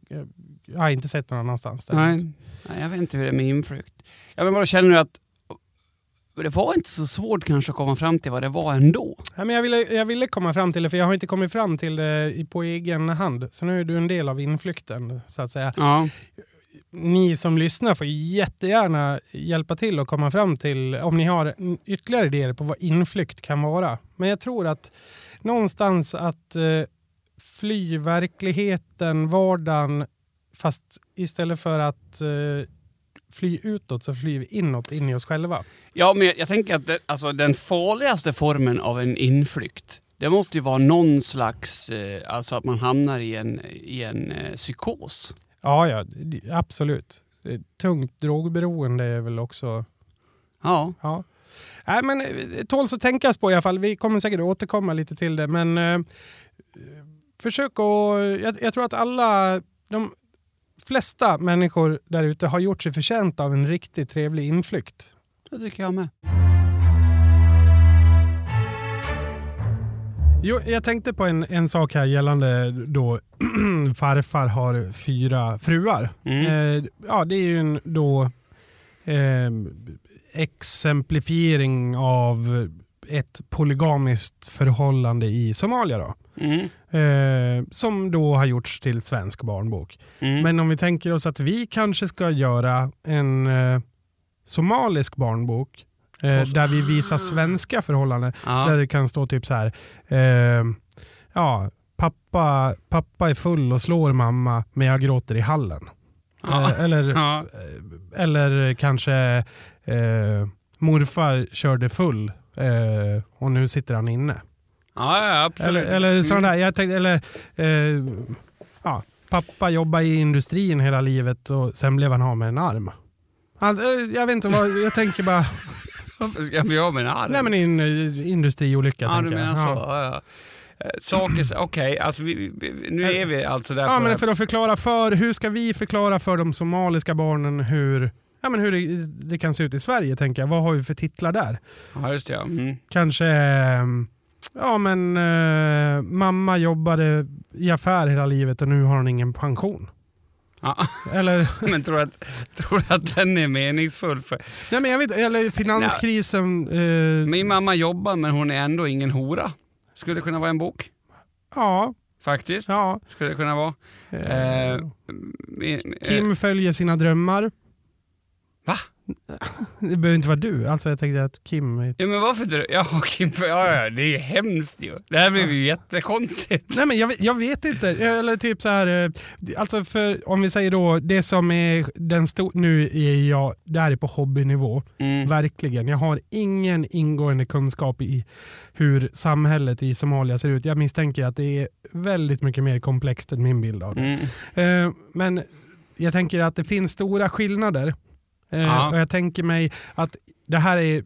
jag har inte sett någon annanstans. Nej. däremot. Nej, jag vet inte hur det är med inflykt. Jag men bara känner du att det var inte så svårt kanske att komma fram till vad det var ändå. Ja, men jag, ville, jag ville komma fram till det, för jag har inte kommit fram till det på egen hand. Så nu är du en del av inflykten, så att säga. Ja. Ni som lyssnar får jättegärna hjälpa till att komma fram till om ni har ytterligare idéer på vad inflykt kan vara. Men jag tror att någonstans att eh, fly verkligheten, vardagen, fast istället för att eh, fly utåt så flyr vi inåt, in i oss själva. Ja, men jag, jag tänker att det, alltså, den farligaste formen av en inflykt, det måste ju vara någon slags, eh, alltså att man hamnar i en, i en eh, psykos. Ja, ja, absolut. Tungt drogberoende är väl också... Ja. Ja. Nej, men eh, det tåls att tänkas på i alla fall. Vi kommer säkert återkomma lite till det, men eh, försök att... Jag, jag tror att alla, de flesta människor där ute har gjort sig förtjänta av en riktigt trevlig inflykt. Det tycker jag med. Jo, jag tänkte på en, en sak här gällande då farfar har fyra fruar. Mm. Eh, ja, det är ju en då eh, exemplifiering av ett polygamiskt förhållande i Somalia då. Mm. Eh, som då har gjorts till svensk barnbok. Mm. Men om vi tänker oss att vi kanske ska göra en eh, somalisk barnbok eh, där vi visar svenska förhållanden. Ja. Där det kan stå typ så här. Eh, ja, pappa, pappa är full och slår mamma men jag gråter i hallen. Ja. Eh, eller, Ja. eller kanske eh, morfar körde full eh, och nu sitter han inne. Ja, ja, absolut. Eller, eller sån där, jag tänkte, eller eh, ja, pappa jobbar i industrin hela livet och sen blev han av med en arm. Alltså, eh, jag vet inte vad, jag tänker bara, Varför ska jag bli av med en arm? nej men i en eh, industriolycka ja, tänker du jag. så. Ja. Ja. Eh, saker, okej, alltså vi, vi, nu är vi alltså där Ja, men för att förklara för, hur ska vi förklara för de somaliska barnen hur, ja, men hur det, det kan se ut i Sverige, tänker jag. Vad har vi för titlar där? Ja, just det. Ja. Mm. Kanske, ehm, ja men eh, mamma jobbade i affär hela livet och nu har hon ingen pension. Ja. Eller, Men tror du att, tror att den är meningsfull? För nej men jag vet eller finanskrisen. Eh, min mamma jobbar men hon är ändå ingen hora. Skulle kunna vara en bok. ja, Faktiskt. ja. Skulle det kunna vara. Eh, min- eh, Kim följer sina drömmar. Det behöver inte vara du. Alltså jag tänkte att Kim... är Ja men varför inte? Ja, Kim, ja, ja, det är ju hemskt ju. Det här blev ju jättekonstigt. Nej men jag, jag vet inte. Eller typ så här, eh, alltså för, om vi säger då det som är den stora, nu är jag där på hobbynivå. Mm. Verkligen. Jag har ingen ingående kunskap i hur samhället i Somalia ser ut. Jag misstänker att det är väldigt mycket mer komplext än min bild av det. Mm. Eh, men jag tänker att det finns stora skillnader. Eh, Ja. Och jag tänker mig att det här är,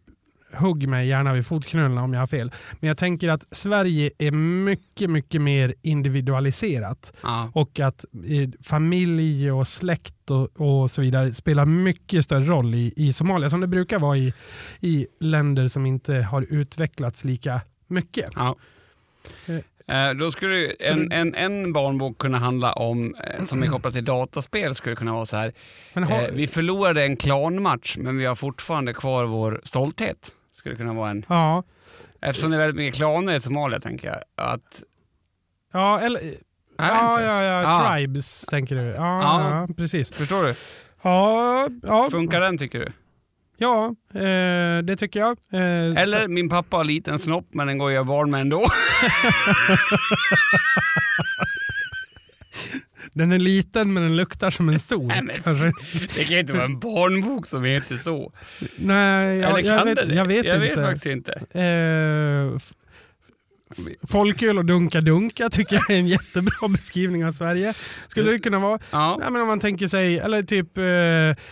hugg mig gärna vid fotknölarna om jag har fel, men jag tänker att Sverige är mycket, mycket mer individualiserat. Ja. Och att eh, familj och släkt och, och så vidare spelar mycket större roll i, i Somalia, som det brukar vara i, i länder som inte har utvecklats lika mycket. Ja. Eh, Då skulle en, en, en barnbok kunna handla om, eh, som är kopplad till dataspel, skulle kunna vara så här. Har, Eh, vi förlorade en klanmatch, men vi har fortfarande kvar vår stolthet. Skulle kunna vara en. ja, Eftersom det är väldigt mycket klaner i Somalia, tänker jag. Att, ja, eller, ja, ja, ja, Ja. tribes tänker du. Ja, Ja. ja. precis. Förstår du? Ja, ja, Funkar den, tycker du? Ja eh, det tycker jag. Eh, Eller så- min pappa har liten snopp, men den går jag barn med ändå. Den är liten men den luktar som en stor. Nej, men kanske. Det kan ju inte vara en barnbok som heter så. Nej, jag, Eller jag, kan vet, det jag vet jag inte. vet faktiskt inte. Eh, Folköl och Dunka Dunka tycker jag är en jättebra beskrivning av Sverige. Skulle det kunna vara. Ja. Nej, men om man tänker sig, eller typ eh,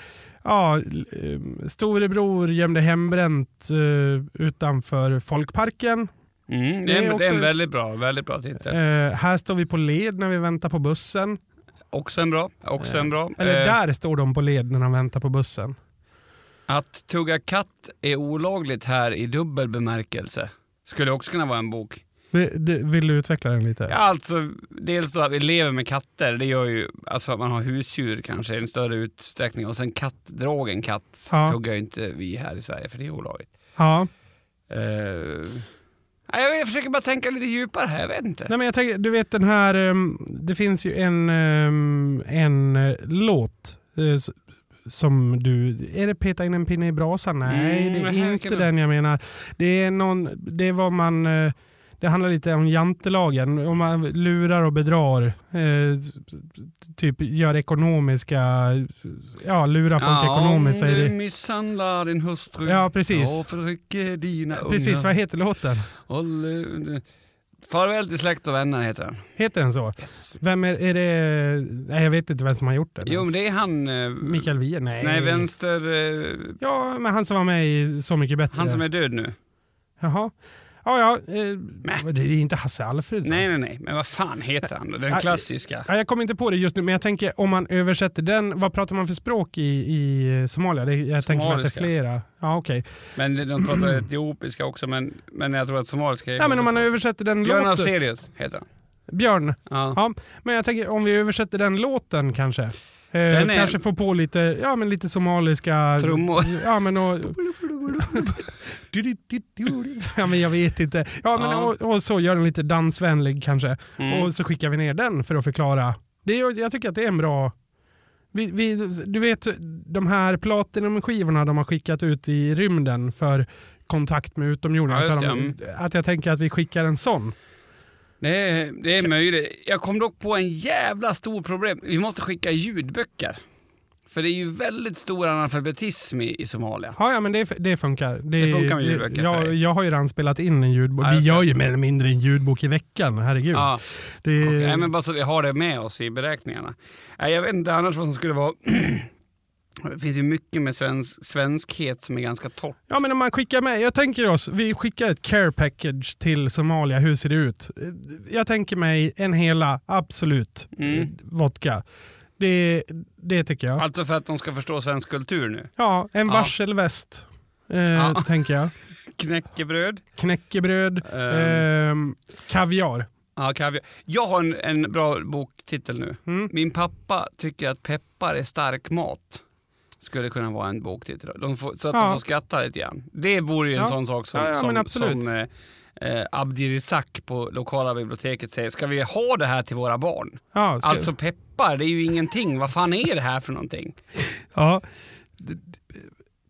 ja, eh, storebror gömde hembränt eh, utanför folkparken. Mm, det, är det är också- en väldigt bra, väldigt bra titel. Eh, här står vi på led när vi väntar på bussen. Också en bra. Också en bra. Eller där står de på led när de väntar på bussen. Att tugga katt är olagligt här i dubbel bemärkelse. Skulle också kunna vara en bok. Vill, du- utveckla den lite? Ja, alltså, dels då att vi lever med katter, det gör ju alltså att man har husdjur kanske i en större utsträckning. Och sen kattdragen katt Ja. tuggar ju inte vi här i Sverige för det är olagligt. Ja. Nej, jag, försöker bara tänka lite djupare här, jag vet inte. Nej, men jag tänker, du vet den här, ehm, det finns ju en, ehm, en eh, låt eh, som du, är det peta in en pinne i brasan? Nej, Mm, det är inte den jag menar. Det är någon, det är vad man, det handlar lite om jantelagen. Om man lurar och bedrar, eh, typ gör ekonomiska, ja lurar folk ekonomiskt. om du misshandlar din hustru Ja, precis. och förtrycker dina Precis, unga. vad heter låten? Farväl till släkt och vänner heter den. Heter den så? Yes. Vem är, är det? Nej, jag vet inte vem som har gjort den. Jo, men det är han... eh, Mikael Wiehe? Nej. Nej, vänster... eh, Ja, men han som var med i Så mycket bättre. Han som är död nu. Jaha. Ja, ja. Eh, det är inte Hasse Alfredson. Nej, nej, nej. Men vad fan heter han? Den Ja, klassiska. Ja, jag kommer inte på det just nu, men jag tänker om man översätter den, vad pratar man för språk i, i Somalia? Det, jag tänker mig att det är Somaliska. flera. Ja, okej. Men de pratar etiopiska också, men, men jag tror att somaliska är... Nej, men om man översätter den Björn låten... Afzelius heter han. Björn. Ja. Ja, men jag tänker om vi översätter den låten kanske. Eh, är- Kanske få på lite, ja, men lite somaliska... Trummor. Ja, men och... ja, men jag vet inte. Ja, men Ja. Och, och så gör den lite dansvänlig kanske. Mm. Och så skickar vi ner den för att förklara. Det jag tycker att det är en bra... Vi, vi, du vet de här Platinum-skivorna de har skickat ut i rymden för kontakt med utomjordingar. Ja, de, att jag tänker att vi skickar en sån. Det är, det är möjligt. Jag kom dock på en jävla stor problem. Vi måste skicka ljudböcker. För det är ju väldigt stor analfabetism i, i Somalia. Ja, ja men det, det funkar. Det funkar med ljudböcker för jag, dig. jag har ju redan spelat in en ljudbok. Ja, vi gör ju mer eller mindre en ljudbok i veckan, herregud. Ja, det. Nej, men bara så vi har det med oss i beräkningarna. Jag vet inte annars vad som skulle vara... Det finns ju mycket med svensk, svenskhet som är ganska torrt. Ja, men om man skickar med, jag tänker oss, vi skickar ett care package till Somalia, hur ser det ut? Jag tänker mig en hela, absolut, Mm. eh, vodka. Det, det tycker jag. Alltså för att de ska förstå svensk kultur nu. Ja, en Ja. varselväst, eh, Ja. tänker jag. Knäckebröd. Knäckebröd, Ehm. ehm, kaviar. Ja, kaviar. Jag har en, en bra boktitel nu. Mm. Min pappa tycker att peppar är stark mat. Skulle kunna vara en boktitel. Får, så att Ja. de får skratta lite grann. Det vore ju en Ja. sån sak som, Ja, som, som eh, eh, Abdirizak på lokala biblioteket säger. Ska vi ha det här till våra barn? Ja, Alltså peppar, det är ju ingenting. Vad fan är det här för någonting? ja.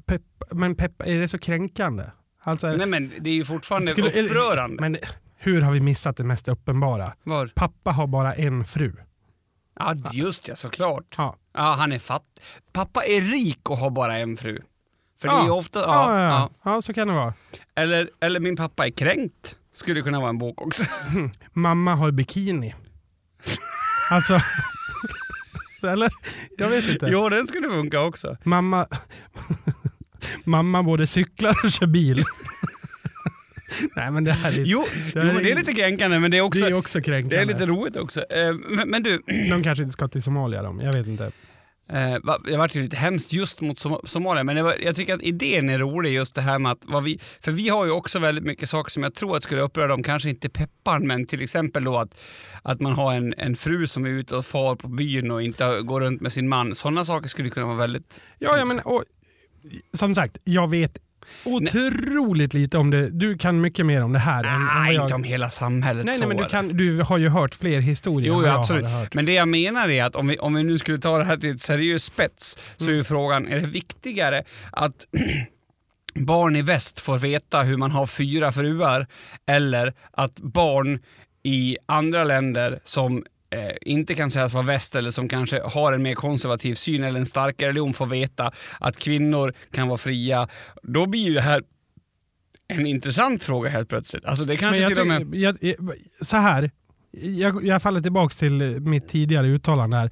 Pepp, men pepp, är det så kränkande? Alltså, Nej men det är ju fortfarande skulle- upprörande. Men hur har vi missat det mest uppenbara? Var? Pappa har bara en fru. Ja just ja, såklart. Ja. Ja, han är fatt. Pappa är rik och har bara en fru. För det Ja. är ju ofta... Ja, Ja, ja, ja. ja. ja, så kan det vara. Eller, eller min pappa är kränkt. Skulle kunna vara en bok också. Mamma har bikini. Alltså... Eller? Jag vet inte. jo, den skulle funka också. Mamma... Mamma både cyklar och kör bil. Nej men det här är, Jo, Det jo är- det är lite kränkande men det är också, det är också kränkande. det är lite roligt också. Eh, men, men du, De kanske inte ska till Somalia de, jag vet inte. eh, det vart ju lite hemskt just mot Som- Somalia, men var, jag tycker att idén är rolig just det här med att, vad vi, för vi har ju också väldigt mycket saker som jag tror att skulle uppröra dem, kanske inte pepparn, men till exempel då att, att man har en, en fru som är ute och far på byn och inte går runt med sin man. Sådana saker skulle kunna vara väldigt... Ja, ja men och, som sagt, jag vet otroligt lite om det. Du kan mycket mer om det här än, än vad Nej, jag... inte om hela samhället Nej, så. nej, men du, kan, du har ju hört fler historier Jo, jo absolut. Men det jag menar är att om vi, om vi nu skulle ta det här till ett seriöst spets så är ju frågan, är det viktigare att barn i väst får veta hur man har fyra fruar eller att barn i andra länder som eh, inte kan sägas vara väst eller som kanske har en mer konservativ syn eller en starkare religion får veta att kvinnor kan vara fria. Då blir ju det här en intressant fråga helt plötsligt. Alltså det kanske till och med... jag, jag, så här, jag, jag faller tillbaka till mitt tidigare uttalande här.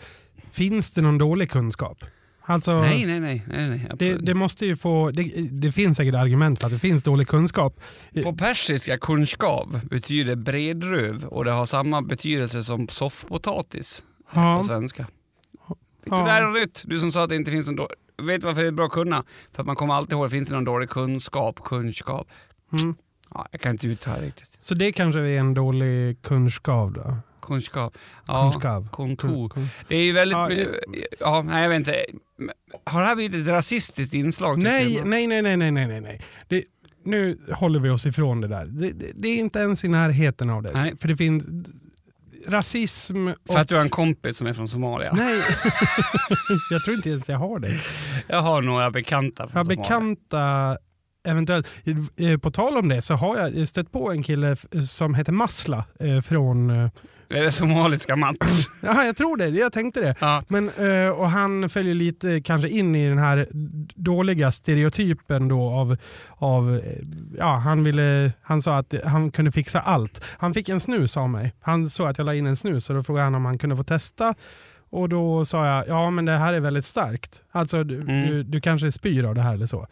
Finns det någon dålig kunskap? Alltså, Nej, nej, nej. nej, nej det, det måste ju få, det, det finns säkert argument för att det finns dålig kunskap. På persiska kunskav betyder bredröv och det har samma betydelse som soffpotatis Ja. på svenska. Fick Ja. du lära dig nytt? Du som sa att det inte finns någon dålig... Vet du varför det är bra att kunna? För att man kommer alltid ihåg, finns det någon dålig kunskap, kunskap? Mm. Ja, jag kan inte uttala riktigt. Så det kanske är en dålig kunskap då? Kunskap. Ja, Kunskap. kontor. Kun- Det är ju väldigt... Ja, Ja, ja, nej jag vet inte. Har det här blivit ett rasistiskt inslag? Nej, nej, nej, nej, nej, nej, nej. Det, nu håller vi oss ifrån det där. Det, det, det är inte ens i närheten av det. Nej. För det finns rasism och... För att du har en kompis som är från Somalia. Nej, jag tror inte ens jag har det. Jag har några bekanta Jag från har Somalia. bekanta, eventuellt. Eh, På tal om det så har jag stött på en kille som heter Masla eh, från... eh, Är det somaliska Mats? Ja, jag tror det. Jag tänkte det. ja. Men, och han följer lite kanske in i den här dåliga stereotypen då av, av ja, han, ville, han sa att han kunde fixa allt. Han fick en snus av mig. Han såg att jag la in en snus och då frågade han om han kunde få testa. Och då sa jag, ja men det här är väldigt starkt. Alltså du, Mm. du, du kanske spyr av det här eller så.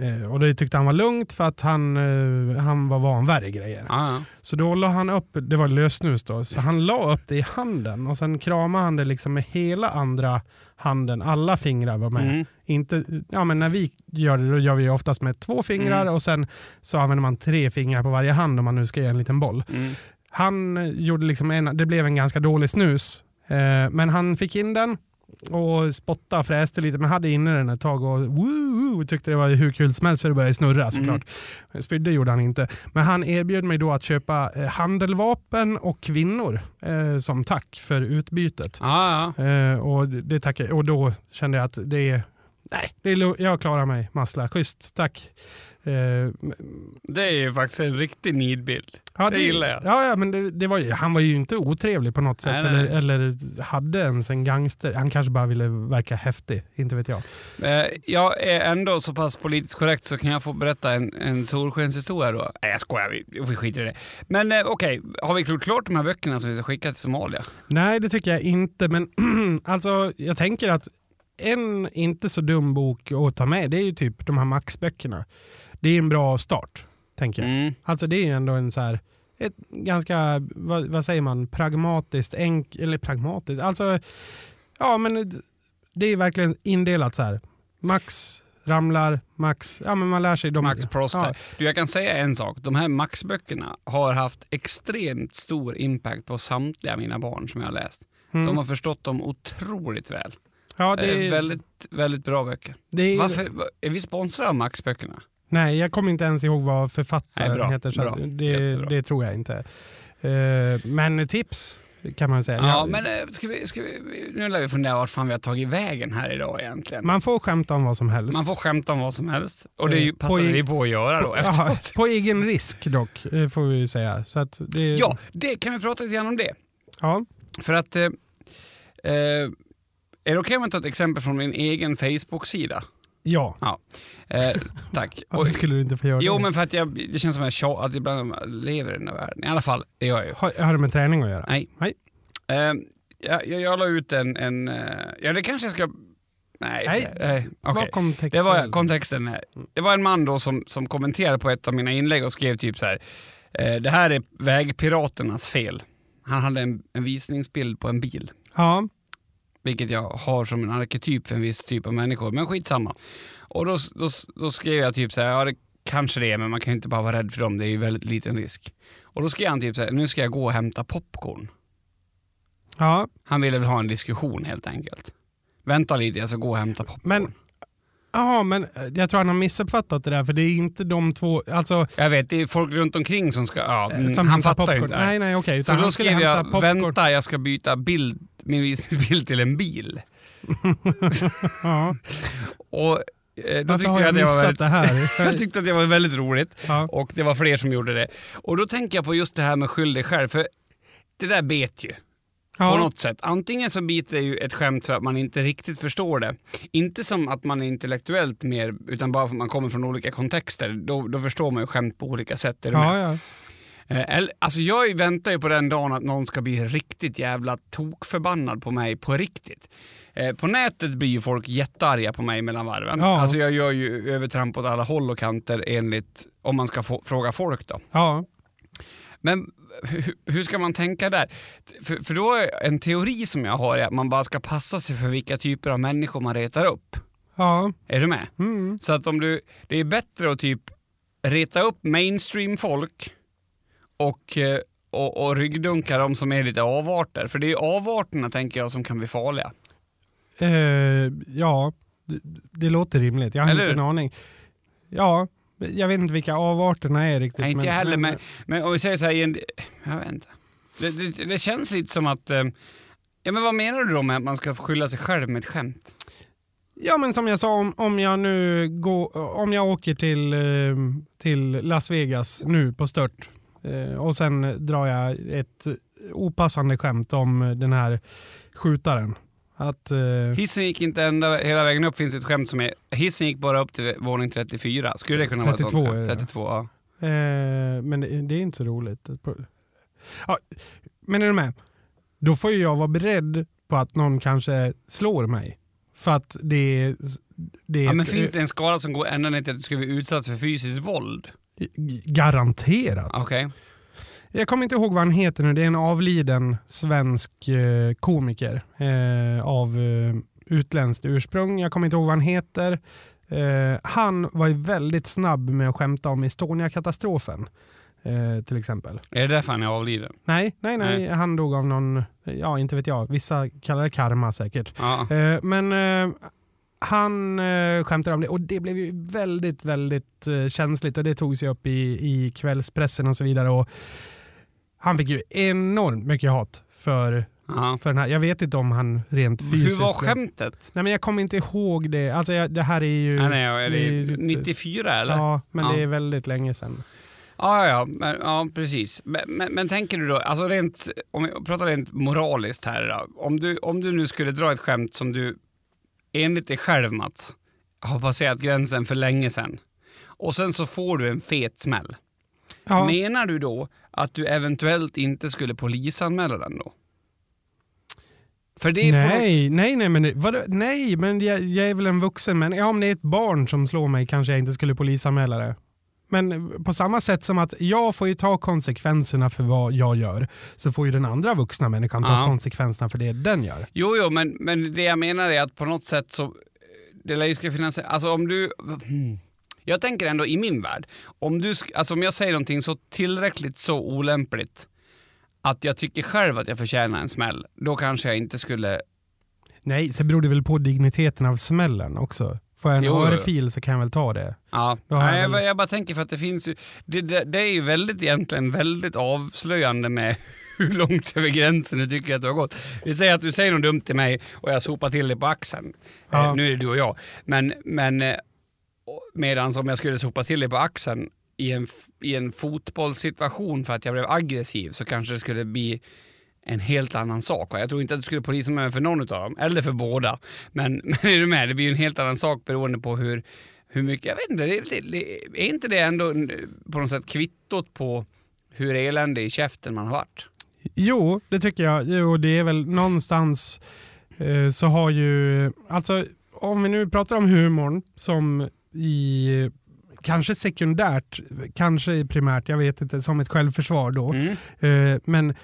Eh, och det tyckte han var lugnt för att han, eh, han var van värre grejer. Ja. Så då la han upp, det var lösnus då, så han la upp det i handen och sen kramade han det liksom med hela andra handen. Alla fingrar var med. Mm. Inte, ja, men när vi gör det, då gör vi oftast med två fingrar Mm. och sen så använder man tre fingrar på varje hand om man nu ska göra en liten boll. Mm. Han eh, gjorde liksom en, det blev en ganska dålig snus, men han fick in den och spottade och fräste lite, men hade inne den ett tag och woo, tyckte det var hur kul som helst för det började snurra såklart. Spydde gjorde han inte. Men han erbjöd mig då att köpa eh, handeldvapen och kvinnor eh, som tack för utbytet. Ja, ja. Eh, och, det tackade, och då kände jag att det är, nej, det är, jag klarar mig Masla, schysst, tack. Eh, Det är ju faktiskt en riktig nidbild. Ja, Det gillar jag. Ja, ja men det, det var, han var ju inte otrevlig på något sätt Nej, nej, eller, eller hade ens en gangster. Han kanske bara ville verka häftig, inte vet jag. Eh, Jag är ändå så pass politiskt korrekt så kan jag få berätta en, en solskenshistoria då. Nej jag skojar, vi, vi skiter i det. Men eh, okej, har vi gjort klart de här böckerna som vi ska skicka till Somalia? Nej, det tycker jag inte, men alltså jag tänker att en inte så dum bok att ta med det är ju typ de här Max-böckerna. Det är en bra start, tänker jag. Mm. Alltså det är ju ändå en så här, ett ganska, vad, vad säger man, pragmatiskt, enk, eller pragmatiskt, alltså ja men det är verkligen indelat så här. Max ramlar, Max, ja men man lär sig de... Max Prost. Ja. Du, jag kan säga en sak. De här Max-böckerna har haft extremt stor impact på samtliga mina barn som jag har läst. Mm. De har förstått dem otroligt väl. ja, Det det, är är, väldigt, väldigt bra böcker. är, Varför, är vi sponsrade av Max-böckerna? Nej, jag kommer inte ens ihåg vad författaren Nej, bra, heter. Så bra. det, det tror jag inte. Eh, men tips kan man säga. Ja, men eh, ska vi, ska vi, nu lär vi fundera vart fan vi har tagit vägen här idag egentligen. Man får skämta om vad som helst. Man får skämta om vad som helst. Och det Eh, passar vi på att göra då på, ja, på egen risk dock, får vi säga. Så att det, Ja, det kan vi prata lite grann om det. ja. För att... Eh, är det okej om jag tar ett exempel från min egen Facebook-sida? Ja. Ja. Eh, tack. Varför skulle du inte få göra jo, det? men för att jag, det känns som att jag att jag ibland lever i den här världen. I alla fall, det gör jag ju. Har, har det med träning att göra? Nej. Nej. Eh, jag, jag, jag la ut en... en eh, ja, det kanske jag ska... Nej, Nej, nej okej. Vad kom Det texten? var kontexten. här. Det var en man då som, som kommenterade på ett av mina inlägg och skrev typ så här. Eh, det här är vägpiraternas fel. Han hade en, en visningsbild på en bil. Ja, Vilket jag har som en arketyp för en viss typ av människor, men skitsamma. Och då, då, då skrev jag typ så här, ja det kanske det är, men man kan ju inte bara vara rädd för dem, det är ju väldigt liten risk. Och då skrev han typ så här, nu ska jag gå och hämta popcorn. ja. Han ville väl ha en diskussion helt enkelt. Vänta lite, jag ska gå och hämta popcorn. Men- Ja, men eh, jag tror han har missuppfattat det där, för det är inte de två, alltså Jag vet, det är folk runt omkring som ska, ja, mm, som han fattar popcorn. inte. Nej, nej, okej. Så utan då skrev jag, popcorn. vänta jag ska byta bild, min visningsbild till en bil. Ja. Och eh, då Varför tyckte jag jag att det var väldigt, det här? jag tyckte att det var väldigt roligt. Ja. Och det var fler som gjorde det. Och då tänker jag på just det här med skyll dig själv, för det där bet ju. På Ja. något sätt. Antingen så biter ju ett skämt för att man inte riktigt förstår det. Inte som att man är intellektuellt mer, utan bara för att man kommer från olika kontexter. Då, då förstår man ju skämt på olika sätt. Är du med? Ja, ja. Eh, eller- Alltså jag väntar ju på den dagen att någon ska bli riktigt jävla tokförbannad på mig på riktigt. Eh, På nätet blir ju folk jättearga på mig mellan varven. Ja. Alltså jag gör ju övertramp åt alla håll och kanter enligt, om man ska fråga folk då. ja. Men hur, ska man tänka där? För, för då är en teori som jag har är att man bara ska passa sig för vilka typer av människor man retar upp. ja. Är du med? Mm. Så att om du, det är bättre att typ reta upp mainstream-folk och, eh, och, och ryggdunka de som är lite avarter. För det är avarterna tänker jag som kan bli farliga. Eh, ja, det, det låter rimligt. Jag har Eller inte en aning. Ja, jag vet inte vilka avarterna är riktigt. Nej, inte men- jag heller, men, men- om vi säger så här, jag vet inte. Det, det, det känns lite som att, eh, ja men vad menar du då med att man ska skylla sig själv med ett skämt? Ja men som jag sa, om, om jag nu går, om jag åker till, eh, till Las Vegas nu på stört och sen drar jag ett opassande skämt om den här skjutaren. Att, eh, Hissen gick inte ända, hela vägen upp, finns ett skämt som är, hissen gick bara upp till våning 34. Skulle det kunna vara ett 32 sånt är skämt? det. 32, ja. eh, men det, det är inte så roligt. Ja, men är du med? Då får ju jag vara beredd på att någon kanske slår mig. För att det är... Det är ja men ett- finns det en skala som går ända ner till att du ska bli utsatt för fysiskt våld? Garanterat. Okej. Jag kommer inte ihåg vad han heter nu. Det är en avliden svensk eh, komiker eh, av eh, utländskt ursprung. Jag kommer inte ihåg vad han heter. Eh, han var ju väldigt snabb med att skämta om Estonia-katastrofen. Eh, till exempel. Är det därför han är avliden? Nej, nej, nej, Nej. Han dog av någon, ja inte vet jag, vissa kallar det karma säkert. Ja. Eh, men eh, han eh, skämtade om det och det blev ju väldigt, väldigt eh, känsligt och det togs ju upp i, i kvällspressen och så vidare. Och han fick ju enormt mycket hat för, för den här. Jag vet inte om han rent fysiskt... Hur var skämtet? Nej men jag kommer inte ihåg det. Alltså jag, det här är ju... Nej, nej, är det ju- 94 eller? Ja, Ja, men Ja. det är väldigt länge sedan. ja, ja, men, ja precis. Men, men, men tänker du då, alltså rent, om vi pratar rent moraliskt här då. Om du, om du nu skulle dra ett skämt som du enligt dig själv Mats, har passerat gränsen för länge sedan. Och sen så får du en fet smäll. Ja, Menar du då att du eventuellt inte skulle polisanmäla den då? För det är på Nej, nej, nej, men, det- vadå? nej, men jag, jag är väl en vuxen. Men ja, om det är ett barn som slår mig kanske jag inte skulle polisanmäla det. Men på samma sätt som att jag får ju ta konsekvenserna för vad jag gör, så får ju den andra vuxna människan ta Ja. konsekvenserna för det den gör. Jo, jo, men, men det jag menar är att på något sätt så, det lär ju ska finnas, alltså om du, jag tänker ändå i min värld, om du, alltså om jag säger någonting så tillräckligt så olämpligt att jag tycker själv att jag förtjänar en smäll, då kanske jag inte skulle, Nej, så beror det väl på digniteten av smällen också. Får jag en Jo, örfil så kan jag väl ta det. ja, Nej, jag, väl- jag bara tänker för att det finns ju, det, det, det är ju väldigt egentligen väldigt avslöjande med hur långt över gränsen du tycker att du har gått. Vi säger att du säger något dumt till mig och jag sopar till dig på axeln. Ja. Eh, nu är det du och jag. Men, men eh, medan om jag skulle sopa till dig på axeln i en, i en fotbollssituation för att jag blev aggressiv så kanske det skulle bli en helt annan sak. Och Jag tror inte att du skulle polisa mig för någon av dem, eller för båda. Men, men är du med? Det blir en helt annan sak beroende på hur, hur mycket, jag vet inte, det, det, det, är inte det ändå på något sätt kvittot på hur eländig i käften man har varit? Jo, det tycker jag. Jo, det är väl någonstans eh, så har ju, alltså om vi nu pratar om humorn som i kanske sekundärt, kanske primärt, jag vet inte, som ett självförsvar då. Eh, men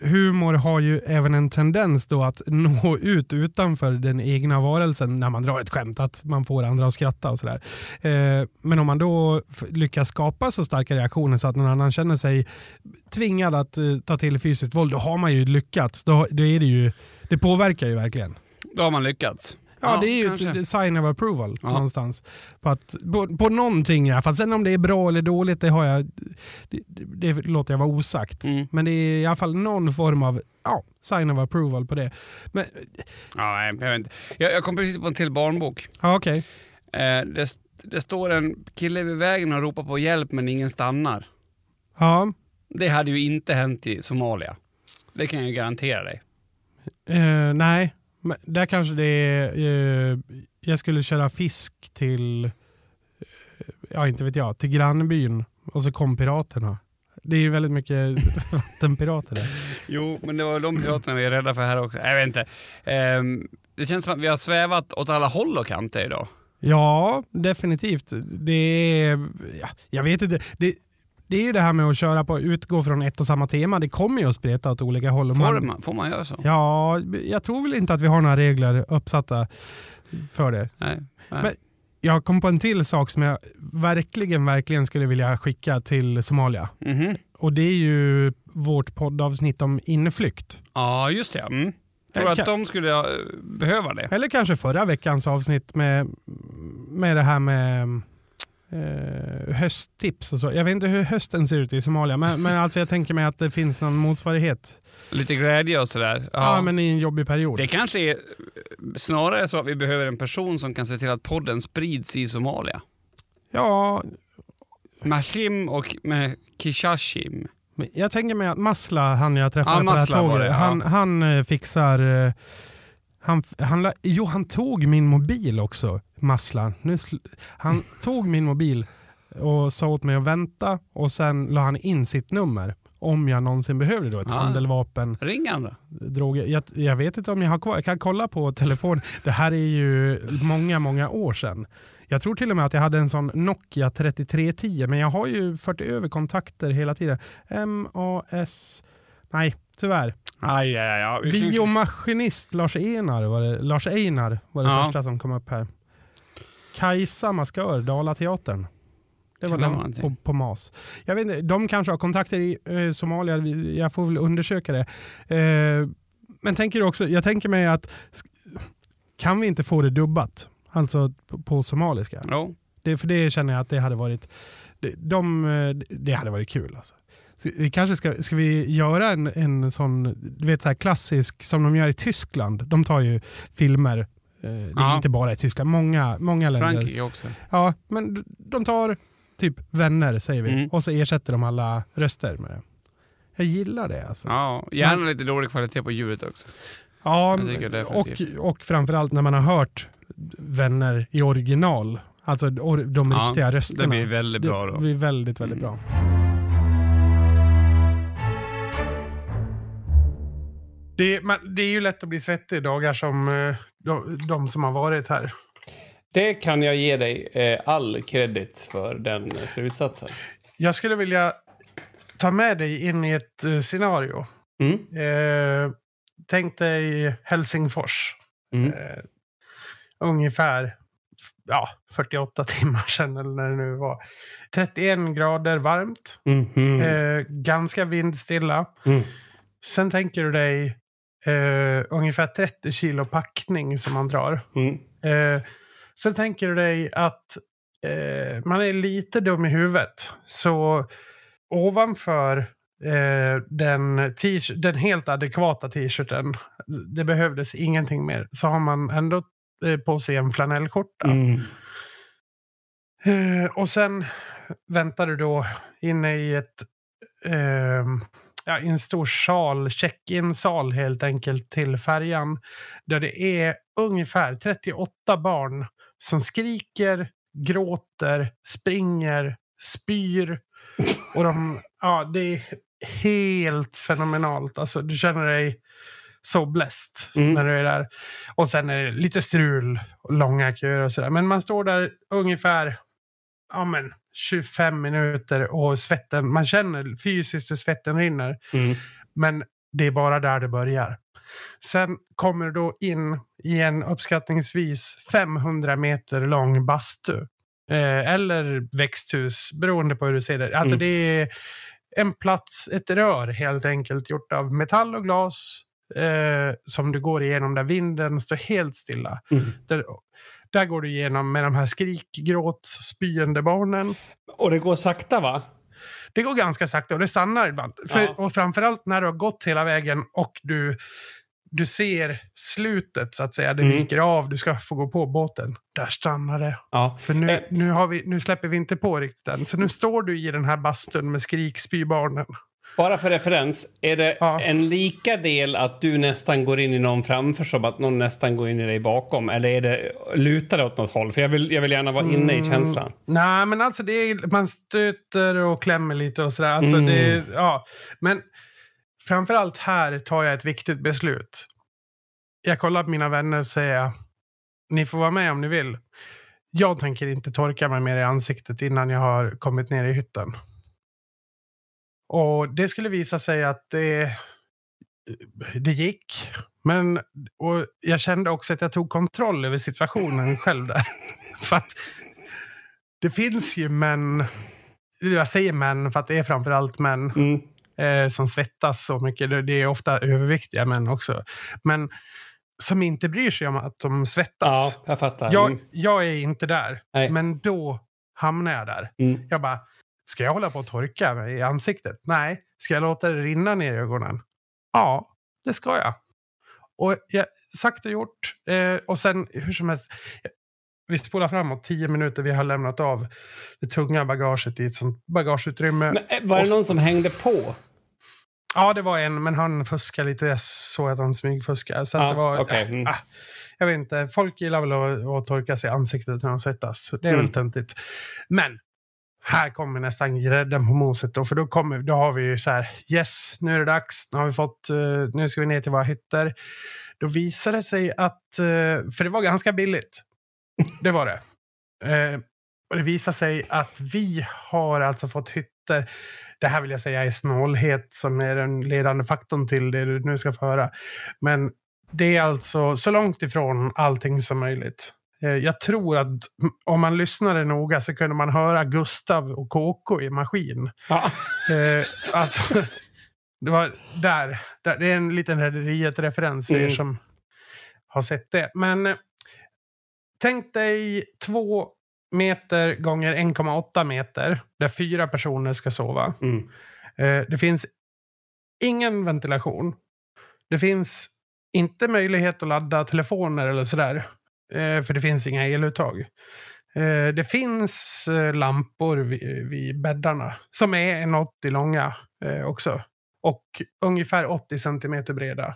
humor har ju även en tendens då att nå ut utanför den egna varelsen när man drar ett skämt, att man får andra att skratta och sådär. Eh, men om man då lyckas skapa så starka reaktioner så att någon annan känner sig tvingad att eh, ta till fysiskt våld, då har man ju lyckats. Då, då är det ju, det påverkar ju verkligen. Då har man lyckats. Ja, det är ju kanske. ett sign of approval Ja. någonstans. På, att, på, på någonting i alla fall. Sen om det är bra eller dåligt, det har jag, det, det, låter jag vara osagt. Mm. Men det är i alla fall någon form av ja, sign of approval på det. Men, Ja, nej, jag, vet inte. Jag, jag kom precis på en till barnbok. ja, okej. Eh, det, det står en kille vid vägen och ropar på hjälp men ingen stannar. Ja, Det hade ju inte hänt i Somalia. Det kan jag garantera dig. eh, nej. Men där kanske det är, eh, jag skulle köra fisk till, eh, ja inte vet jag, till grannbyn och så kom piraterna. Det är ju väldigt mycket vattenpirater där. Jo, men det var de piraterna vi är rädda för här också. Jag vet inte. Ehm, det känns som att vi har svävat åt alla håll och kanter idag. Ja, definitivt. Det är, ja, jag vet inte. Det, det är ju det här med att köra på, utgå från ett och samma tema. Det kommer ju att spreta åt olika håll. Får man, får man göra så? Ja, jag tror väl inte att vi har några regler uppsatta för det. Nej. nej. Men- Jag kom på en till sak som jag verkligen, verkligen skulle vilja skicka till Somalia. Mhm. Och det är ju vårt poddavsnitt om inneflykt. Ja, just det. Mm. Tror du att de skulle eh, behöva det? Eller kanske förra veckans avsnitt med, med det här med eh, hösttips och så. Jag vet inte hur hösten ser ut i Somalia, men, men alltså jag tänker mig att det finns någon motsvarighet. Lite glädje och sådär. Ja, men i en jobbig period. Det kanske är snarare så att vi behöver en person som kan se till att podden sprids i Somalia. Ja, Mashim och med Kishashim. men jag tänker mig att Masla, han jag träffade Ja, på det här Masla var tåget, det, ja. han, han eh, fixar... eh, Han, han, la- jo, han tog min mobil också, Masla. Nu, han tog min mobil och sa åt mig att vänta och sen la han in sitt nummer. Om jag någonsin behövde då ett Ah. handeldvapen, Ring han då. droger. Jag, jag vet inte om jag har kvar, jag kan kolla på telefon. Det här är ju många, många år sedan. Jag tror till och med att jag hade en sån Nokia 3310, men jag har ju fört över kontakter hela tiden. MAS... Nej, tyvärr. Aj, aj, aj, ja. Biomaskinist Lars Einar var det, Lars Einar var det Ja. första som kom upp här. Kajsa Maskör, Dalateatern. Det var den någonting? på, på MAS. Jag vet inte, de kanske har kontakter i eh, Somalia, jag får väl undersöka det. Eh, men tänker du också, jag tänker mig att kan vi inte få det dubbat? Alltså på, på somaliska. Jo. Det, för det känner jag att det hade varit, det, de, eh, det hade varit kul. Alltså. Så vi kanske ska, ska vi göra en, en sån du vet, så här klassisk som de gör i Tyskland. De tar ju filmer, det är Ja. inte bara i Tyskland, många, många länder. Frankrike också. Ja, men de tar typ vänner säger vi Mm. och så ersätter de alla röster med det. Jag gillar det alltså. Ja, gärna lite dålig kvalitet på ljudet också. Ja, och, och framförallt när man har hört vänner i original. Alltså de Ja, riktiga rösterna. Det blir väldigt bra Det då. blir väldigt, väldigt Mm. bra. Det, man, det är ju lätt att bli svettig dagar som eh, de, de som har varit här. Det kan jag ge dig eh, all kredit för den eh, slutsatsen. Jag skulle vilja ta med dig in i ett eh, scenario. Mm. Eh, tänk dig Helsingfors. Mm. Eh, ungefär ja, 48 timmar sedan eller när det nu var. 31 grader varmt. Eh, ganska vindstilla. Mm. Sen tänker du dig eh, ungefär 30 kilo packning som man drar. Mm. Eh, sen tänker du dig att eh, man är lite dum i huvudet. Så ovanför eh, den, den helt adekvata t-shirten, det behövdes ingenting mer, så har man ändå eh, på sig en flanellskjorta. Mm. Eh, och sen väntar du då inne i ett eh, ja, i en stor sal, check-in-sal helt enkelt till färjan. Där det är ungefär 38 barn som skriker, gråter, springer, spyr. Och de, ja, det är helt fenomenalt. Alltså, du känner dig så blessed Mm. när du är där. Och sen är det lite strul och långa köer och sådär. Men man står där ungefär ja, men, 25 minuter och svetten, man känner fysiskt hur svetten rinner. Mm. Men det är bara där det börjar. Sen kommer du då in i en uppskattningsvis 500 meter lång bastu. Eh, eller växthus, beroende på hur du ser det. Alltså Mm. det är en plats, ett rör helt enkelt gjort av metall och glas. Eh, som du går igenom där vinden står helt stilla. Mm. Där, där går du igenom med de här skrik, gråt, spyende barnen. Och det går sakta va? Det går ganska sakta och det stannar ibland. För, Ja. Och framförallt när du har gått hela vägen och du, du ser slutet så att säga. Det Mm. viker av, du ska få gå på båten. Där stannar det. Ja. För nu, Eh. nu, vi, nu släpper vi inte på riktigt än. Så nu står du i den här bastun med skrik, spybarnen. Bara för referens, är det Ja. en lika del att du nästan går in i någon framför som att någon nästan går in i dig bakom? Eller är det lutar det åt något håll? För jag vill, jag vill gärna vara inne i känslan. Nej, men alltså det är, man stöter och klämmer lite och sådär. Alltså Mm. det, ja. Men framförallt här tar jag ett viktigt beslut. Jag kollar på mina vänner och säger ni får vara med om ni vill. Jag tänker inte torka mig mer i ansiktet innan jag har kommit ner i hytten. Och det skulle visa sig att det, det gick. Men och jag kände också att jag tog kontroll över situationen själv där. För att det finns ju män, jag säger män för att det är framförallt män Mm. eh, som svettas så mycket. Det- är ofta överviktiga män också. Men som inte bryr sig om att de svettas. Ja, jag fattar. Jag, Mm. jag är inte där, Nej. men då hamnar jag där. Mm. Jag bara, ska jag hålla på att torka mig i ansiktet? Nej. Ska jag låta det rinna ner i ögonen? Ja, det ska jag. Och jag, sagt och gjort. Eh, och sen hur som helst. Vi spolar framåt tio minuter. Vi har lämnat av det tunga bagaget i ett sånt bagageutrymme. Men, eh, var det någon som hängde på? Ja, det var en, men han fuskade lite. Jag såg att han smygfuskade. Så Ja, det var, okej, mm. ah, jag vet inte, folk gillar väl att, att torka sig i ansiktet när de svettas. Det är Mm. väl töntigt. Men här kommer nästan grädden på moset då, för då, kommer, då har vi ju så här, yes, nu är det dags, nu har vi fått, eh, nu ska vi ner till våra hytter. Då visade det sig att, eh, för det var ganska billigt. Det var det. Eh, och det visade sig att vi har alltså fått hytter. Det här vill jag säga är snålhet som är den ledande faktorn till det du nu ska få höra. Men det är alltså så långt ifrån allting som möjligt. Eh, Jag tror att om man lyssnade noga så kunde man höra Gustav och KK i maskin. Ja. Eh, alltså, det var där, där. Det är en liten Rederiet-referens för er Mm. som har sett det. Men eh, tänk dig två meter gånger 1,8 meter där fyra personer ska sova. Mm. Det finns ingen ventilation. Det finns inte möjlighet att ladda telefoner eller sådär. Eh, för det finns inga eluttag. Eh, det finns eh, lampor vid, vid bäddarna som är 1,80 långa eh, också. Och ungefär 80 centimeter breda.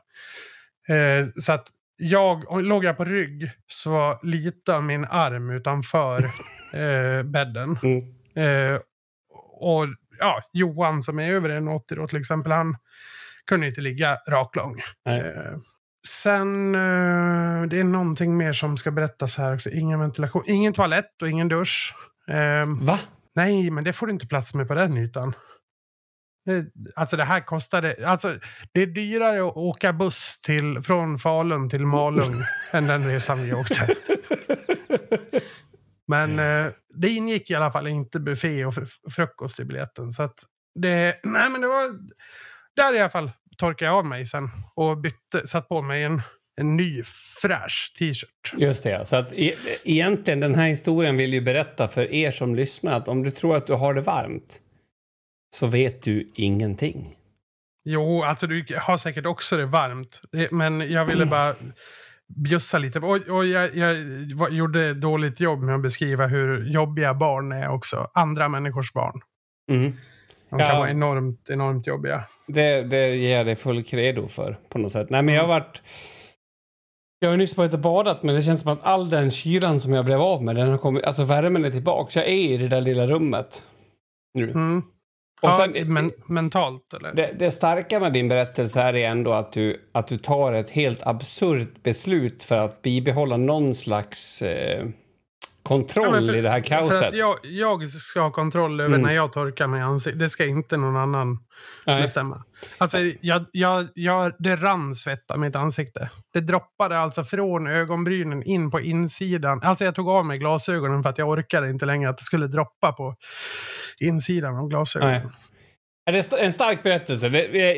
Så att jag, låg jag på rygg så var lite av min arm utanför eh, bädden. Mm. Eh, och ja, Johan som är över 1,80 då till exempel, han kunde inte ligga raklång. Eh, sen, eh, det är någonting mer som ska berättas här också. Ingen ventilation, ingen toalett och ingen dusch. Eh, Va? nej, men det får du inte plats med på den ytan. Alltså det här kostade, alltså det är dyrare att åka buss till, från Falun till Malung än den resan vi åkte. Men eh, det ingick i alla fall inte buffé och fr- frukost i biljetten. Så att det, nej men det var, där i alla fall torkade jag av mig sen och bytte, satt på mig en, en ny fräsch t-shirt. Just det. Så att e egentligen den här historien vill ju berätta för er som lyssnar att om du tror att du har det varmt så vet du ingenting. Jo, alltså du har säkert också det varmt. Men jag ville bara bjussa lite. Och, och jag, jag gjorde dåligt jobb med att beskriva hur jobbiga barn är också. Andra människors barn. Mm. De kan Ja. vara enormt, enormt jobbiga. Det, det ger jag dig full credo för på något sätt. Nej, men jag har varit... Jag har nyss varit och badat men det känns som att all den kylan som jag blev av med, den har kommit, alltså värmen är tillbaka. Jag är i det där lilla rummet nu. Mm. Och ja, sen- men, mentalt eller? Det, det starka med din berättelse här är ändå att du, att du tar ett helt absurt beslut för att bibehålla någon slags eh, kontroll Ja, för- i det här kaoset. jag, jag ska ha kontroll över Mm. när jag torkar mig ansiktet. Det ska inte någon annan Nej. bestämma. Alltså, jag, jag, jag, det rann svett av mitt ansikte. Det droppade alltså från ögonbrynen in på insidan. Alltså jag tog av mig glasögonen för att jag orkade inte längre att det skulle droppa på insidan av glasögonen. Nej. Det är en stark berättelse.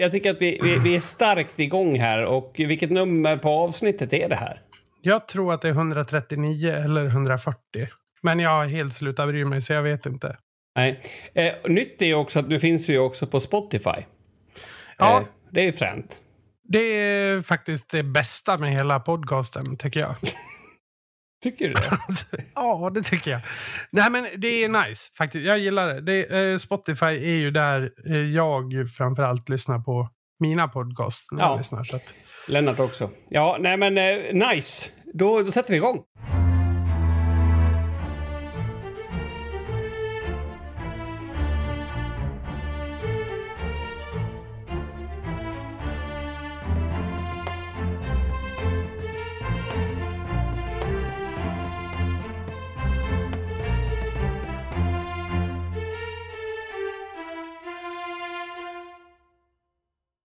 Jag tycker att vi, vi, vi är starkt igång här. Och vilket nummer på avsnittet är det här? Jag tror att det är 139 eller 140. Men jag har helt slutat bry mig så jag vet inte. Nej. Eh, nytt är ju också att nu finns ju också på Spotify. Ja. Eh, det är fränt. Det är faktiskt det bästa med hela podcasten, tycker jag. Tycker du det? ja, det tycker jag. Nej, men det är nice faktiskt. Jag gillar det. det eh, Spotify är ju där eh, jag framförallt lyssnar på mina podcasts när Ja. jag lyssnar. Så att, Lennart också. Ja, nej men eh, nice. Då, då sätter vi igång.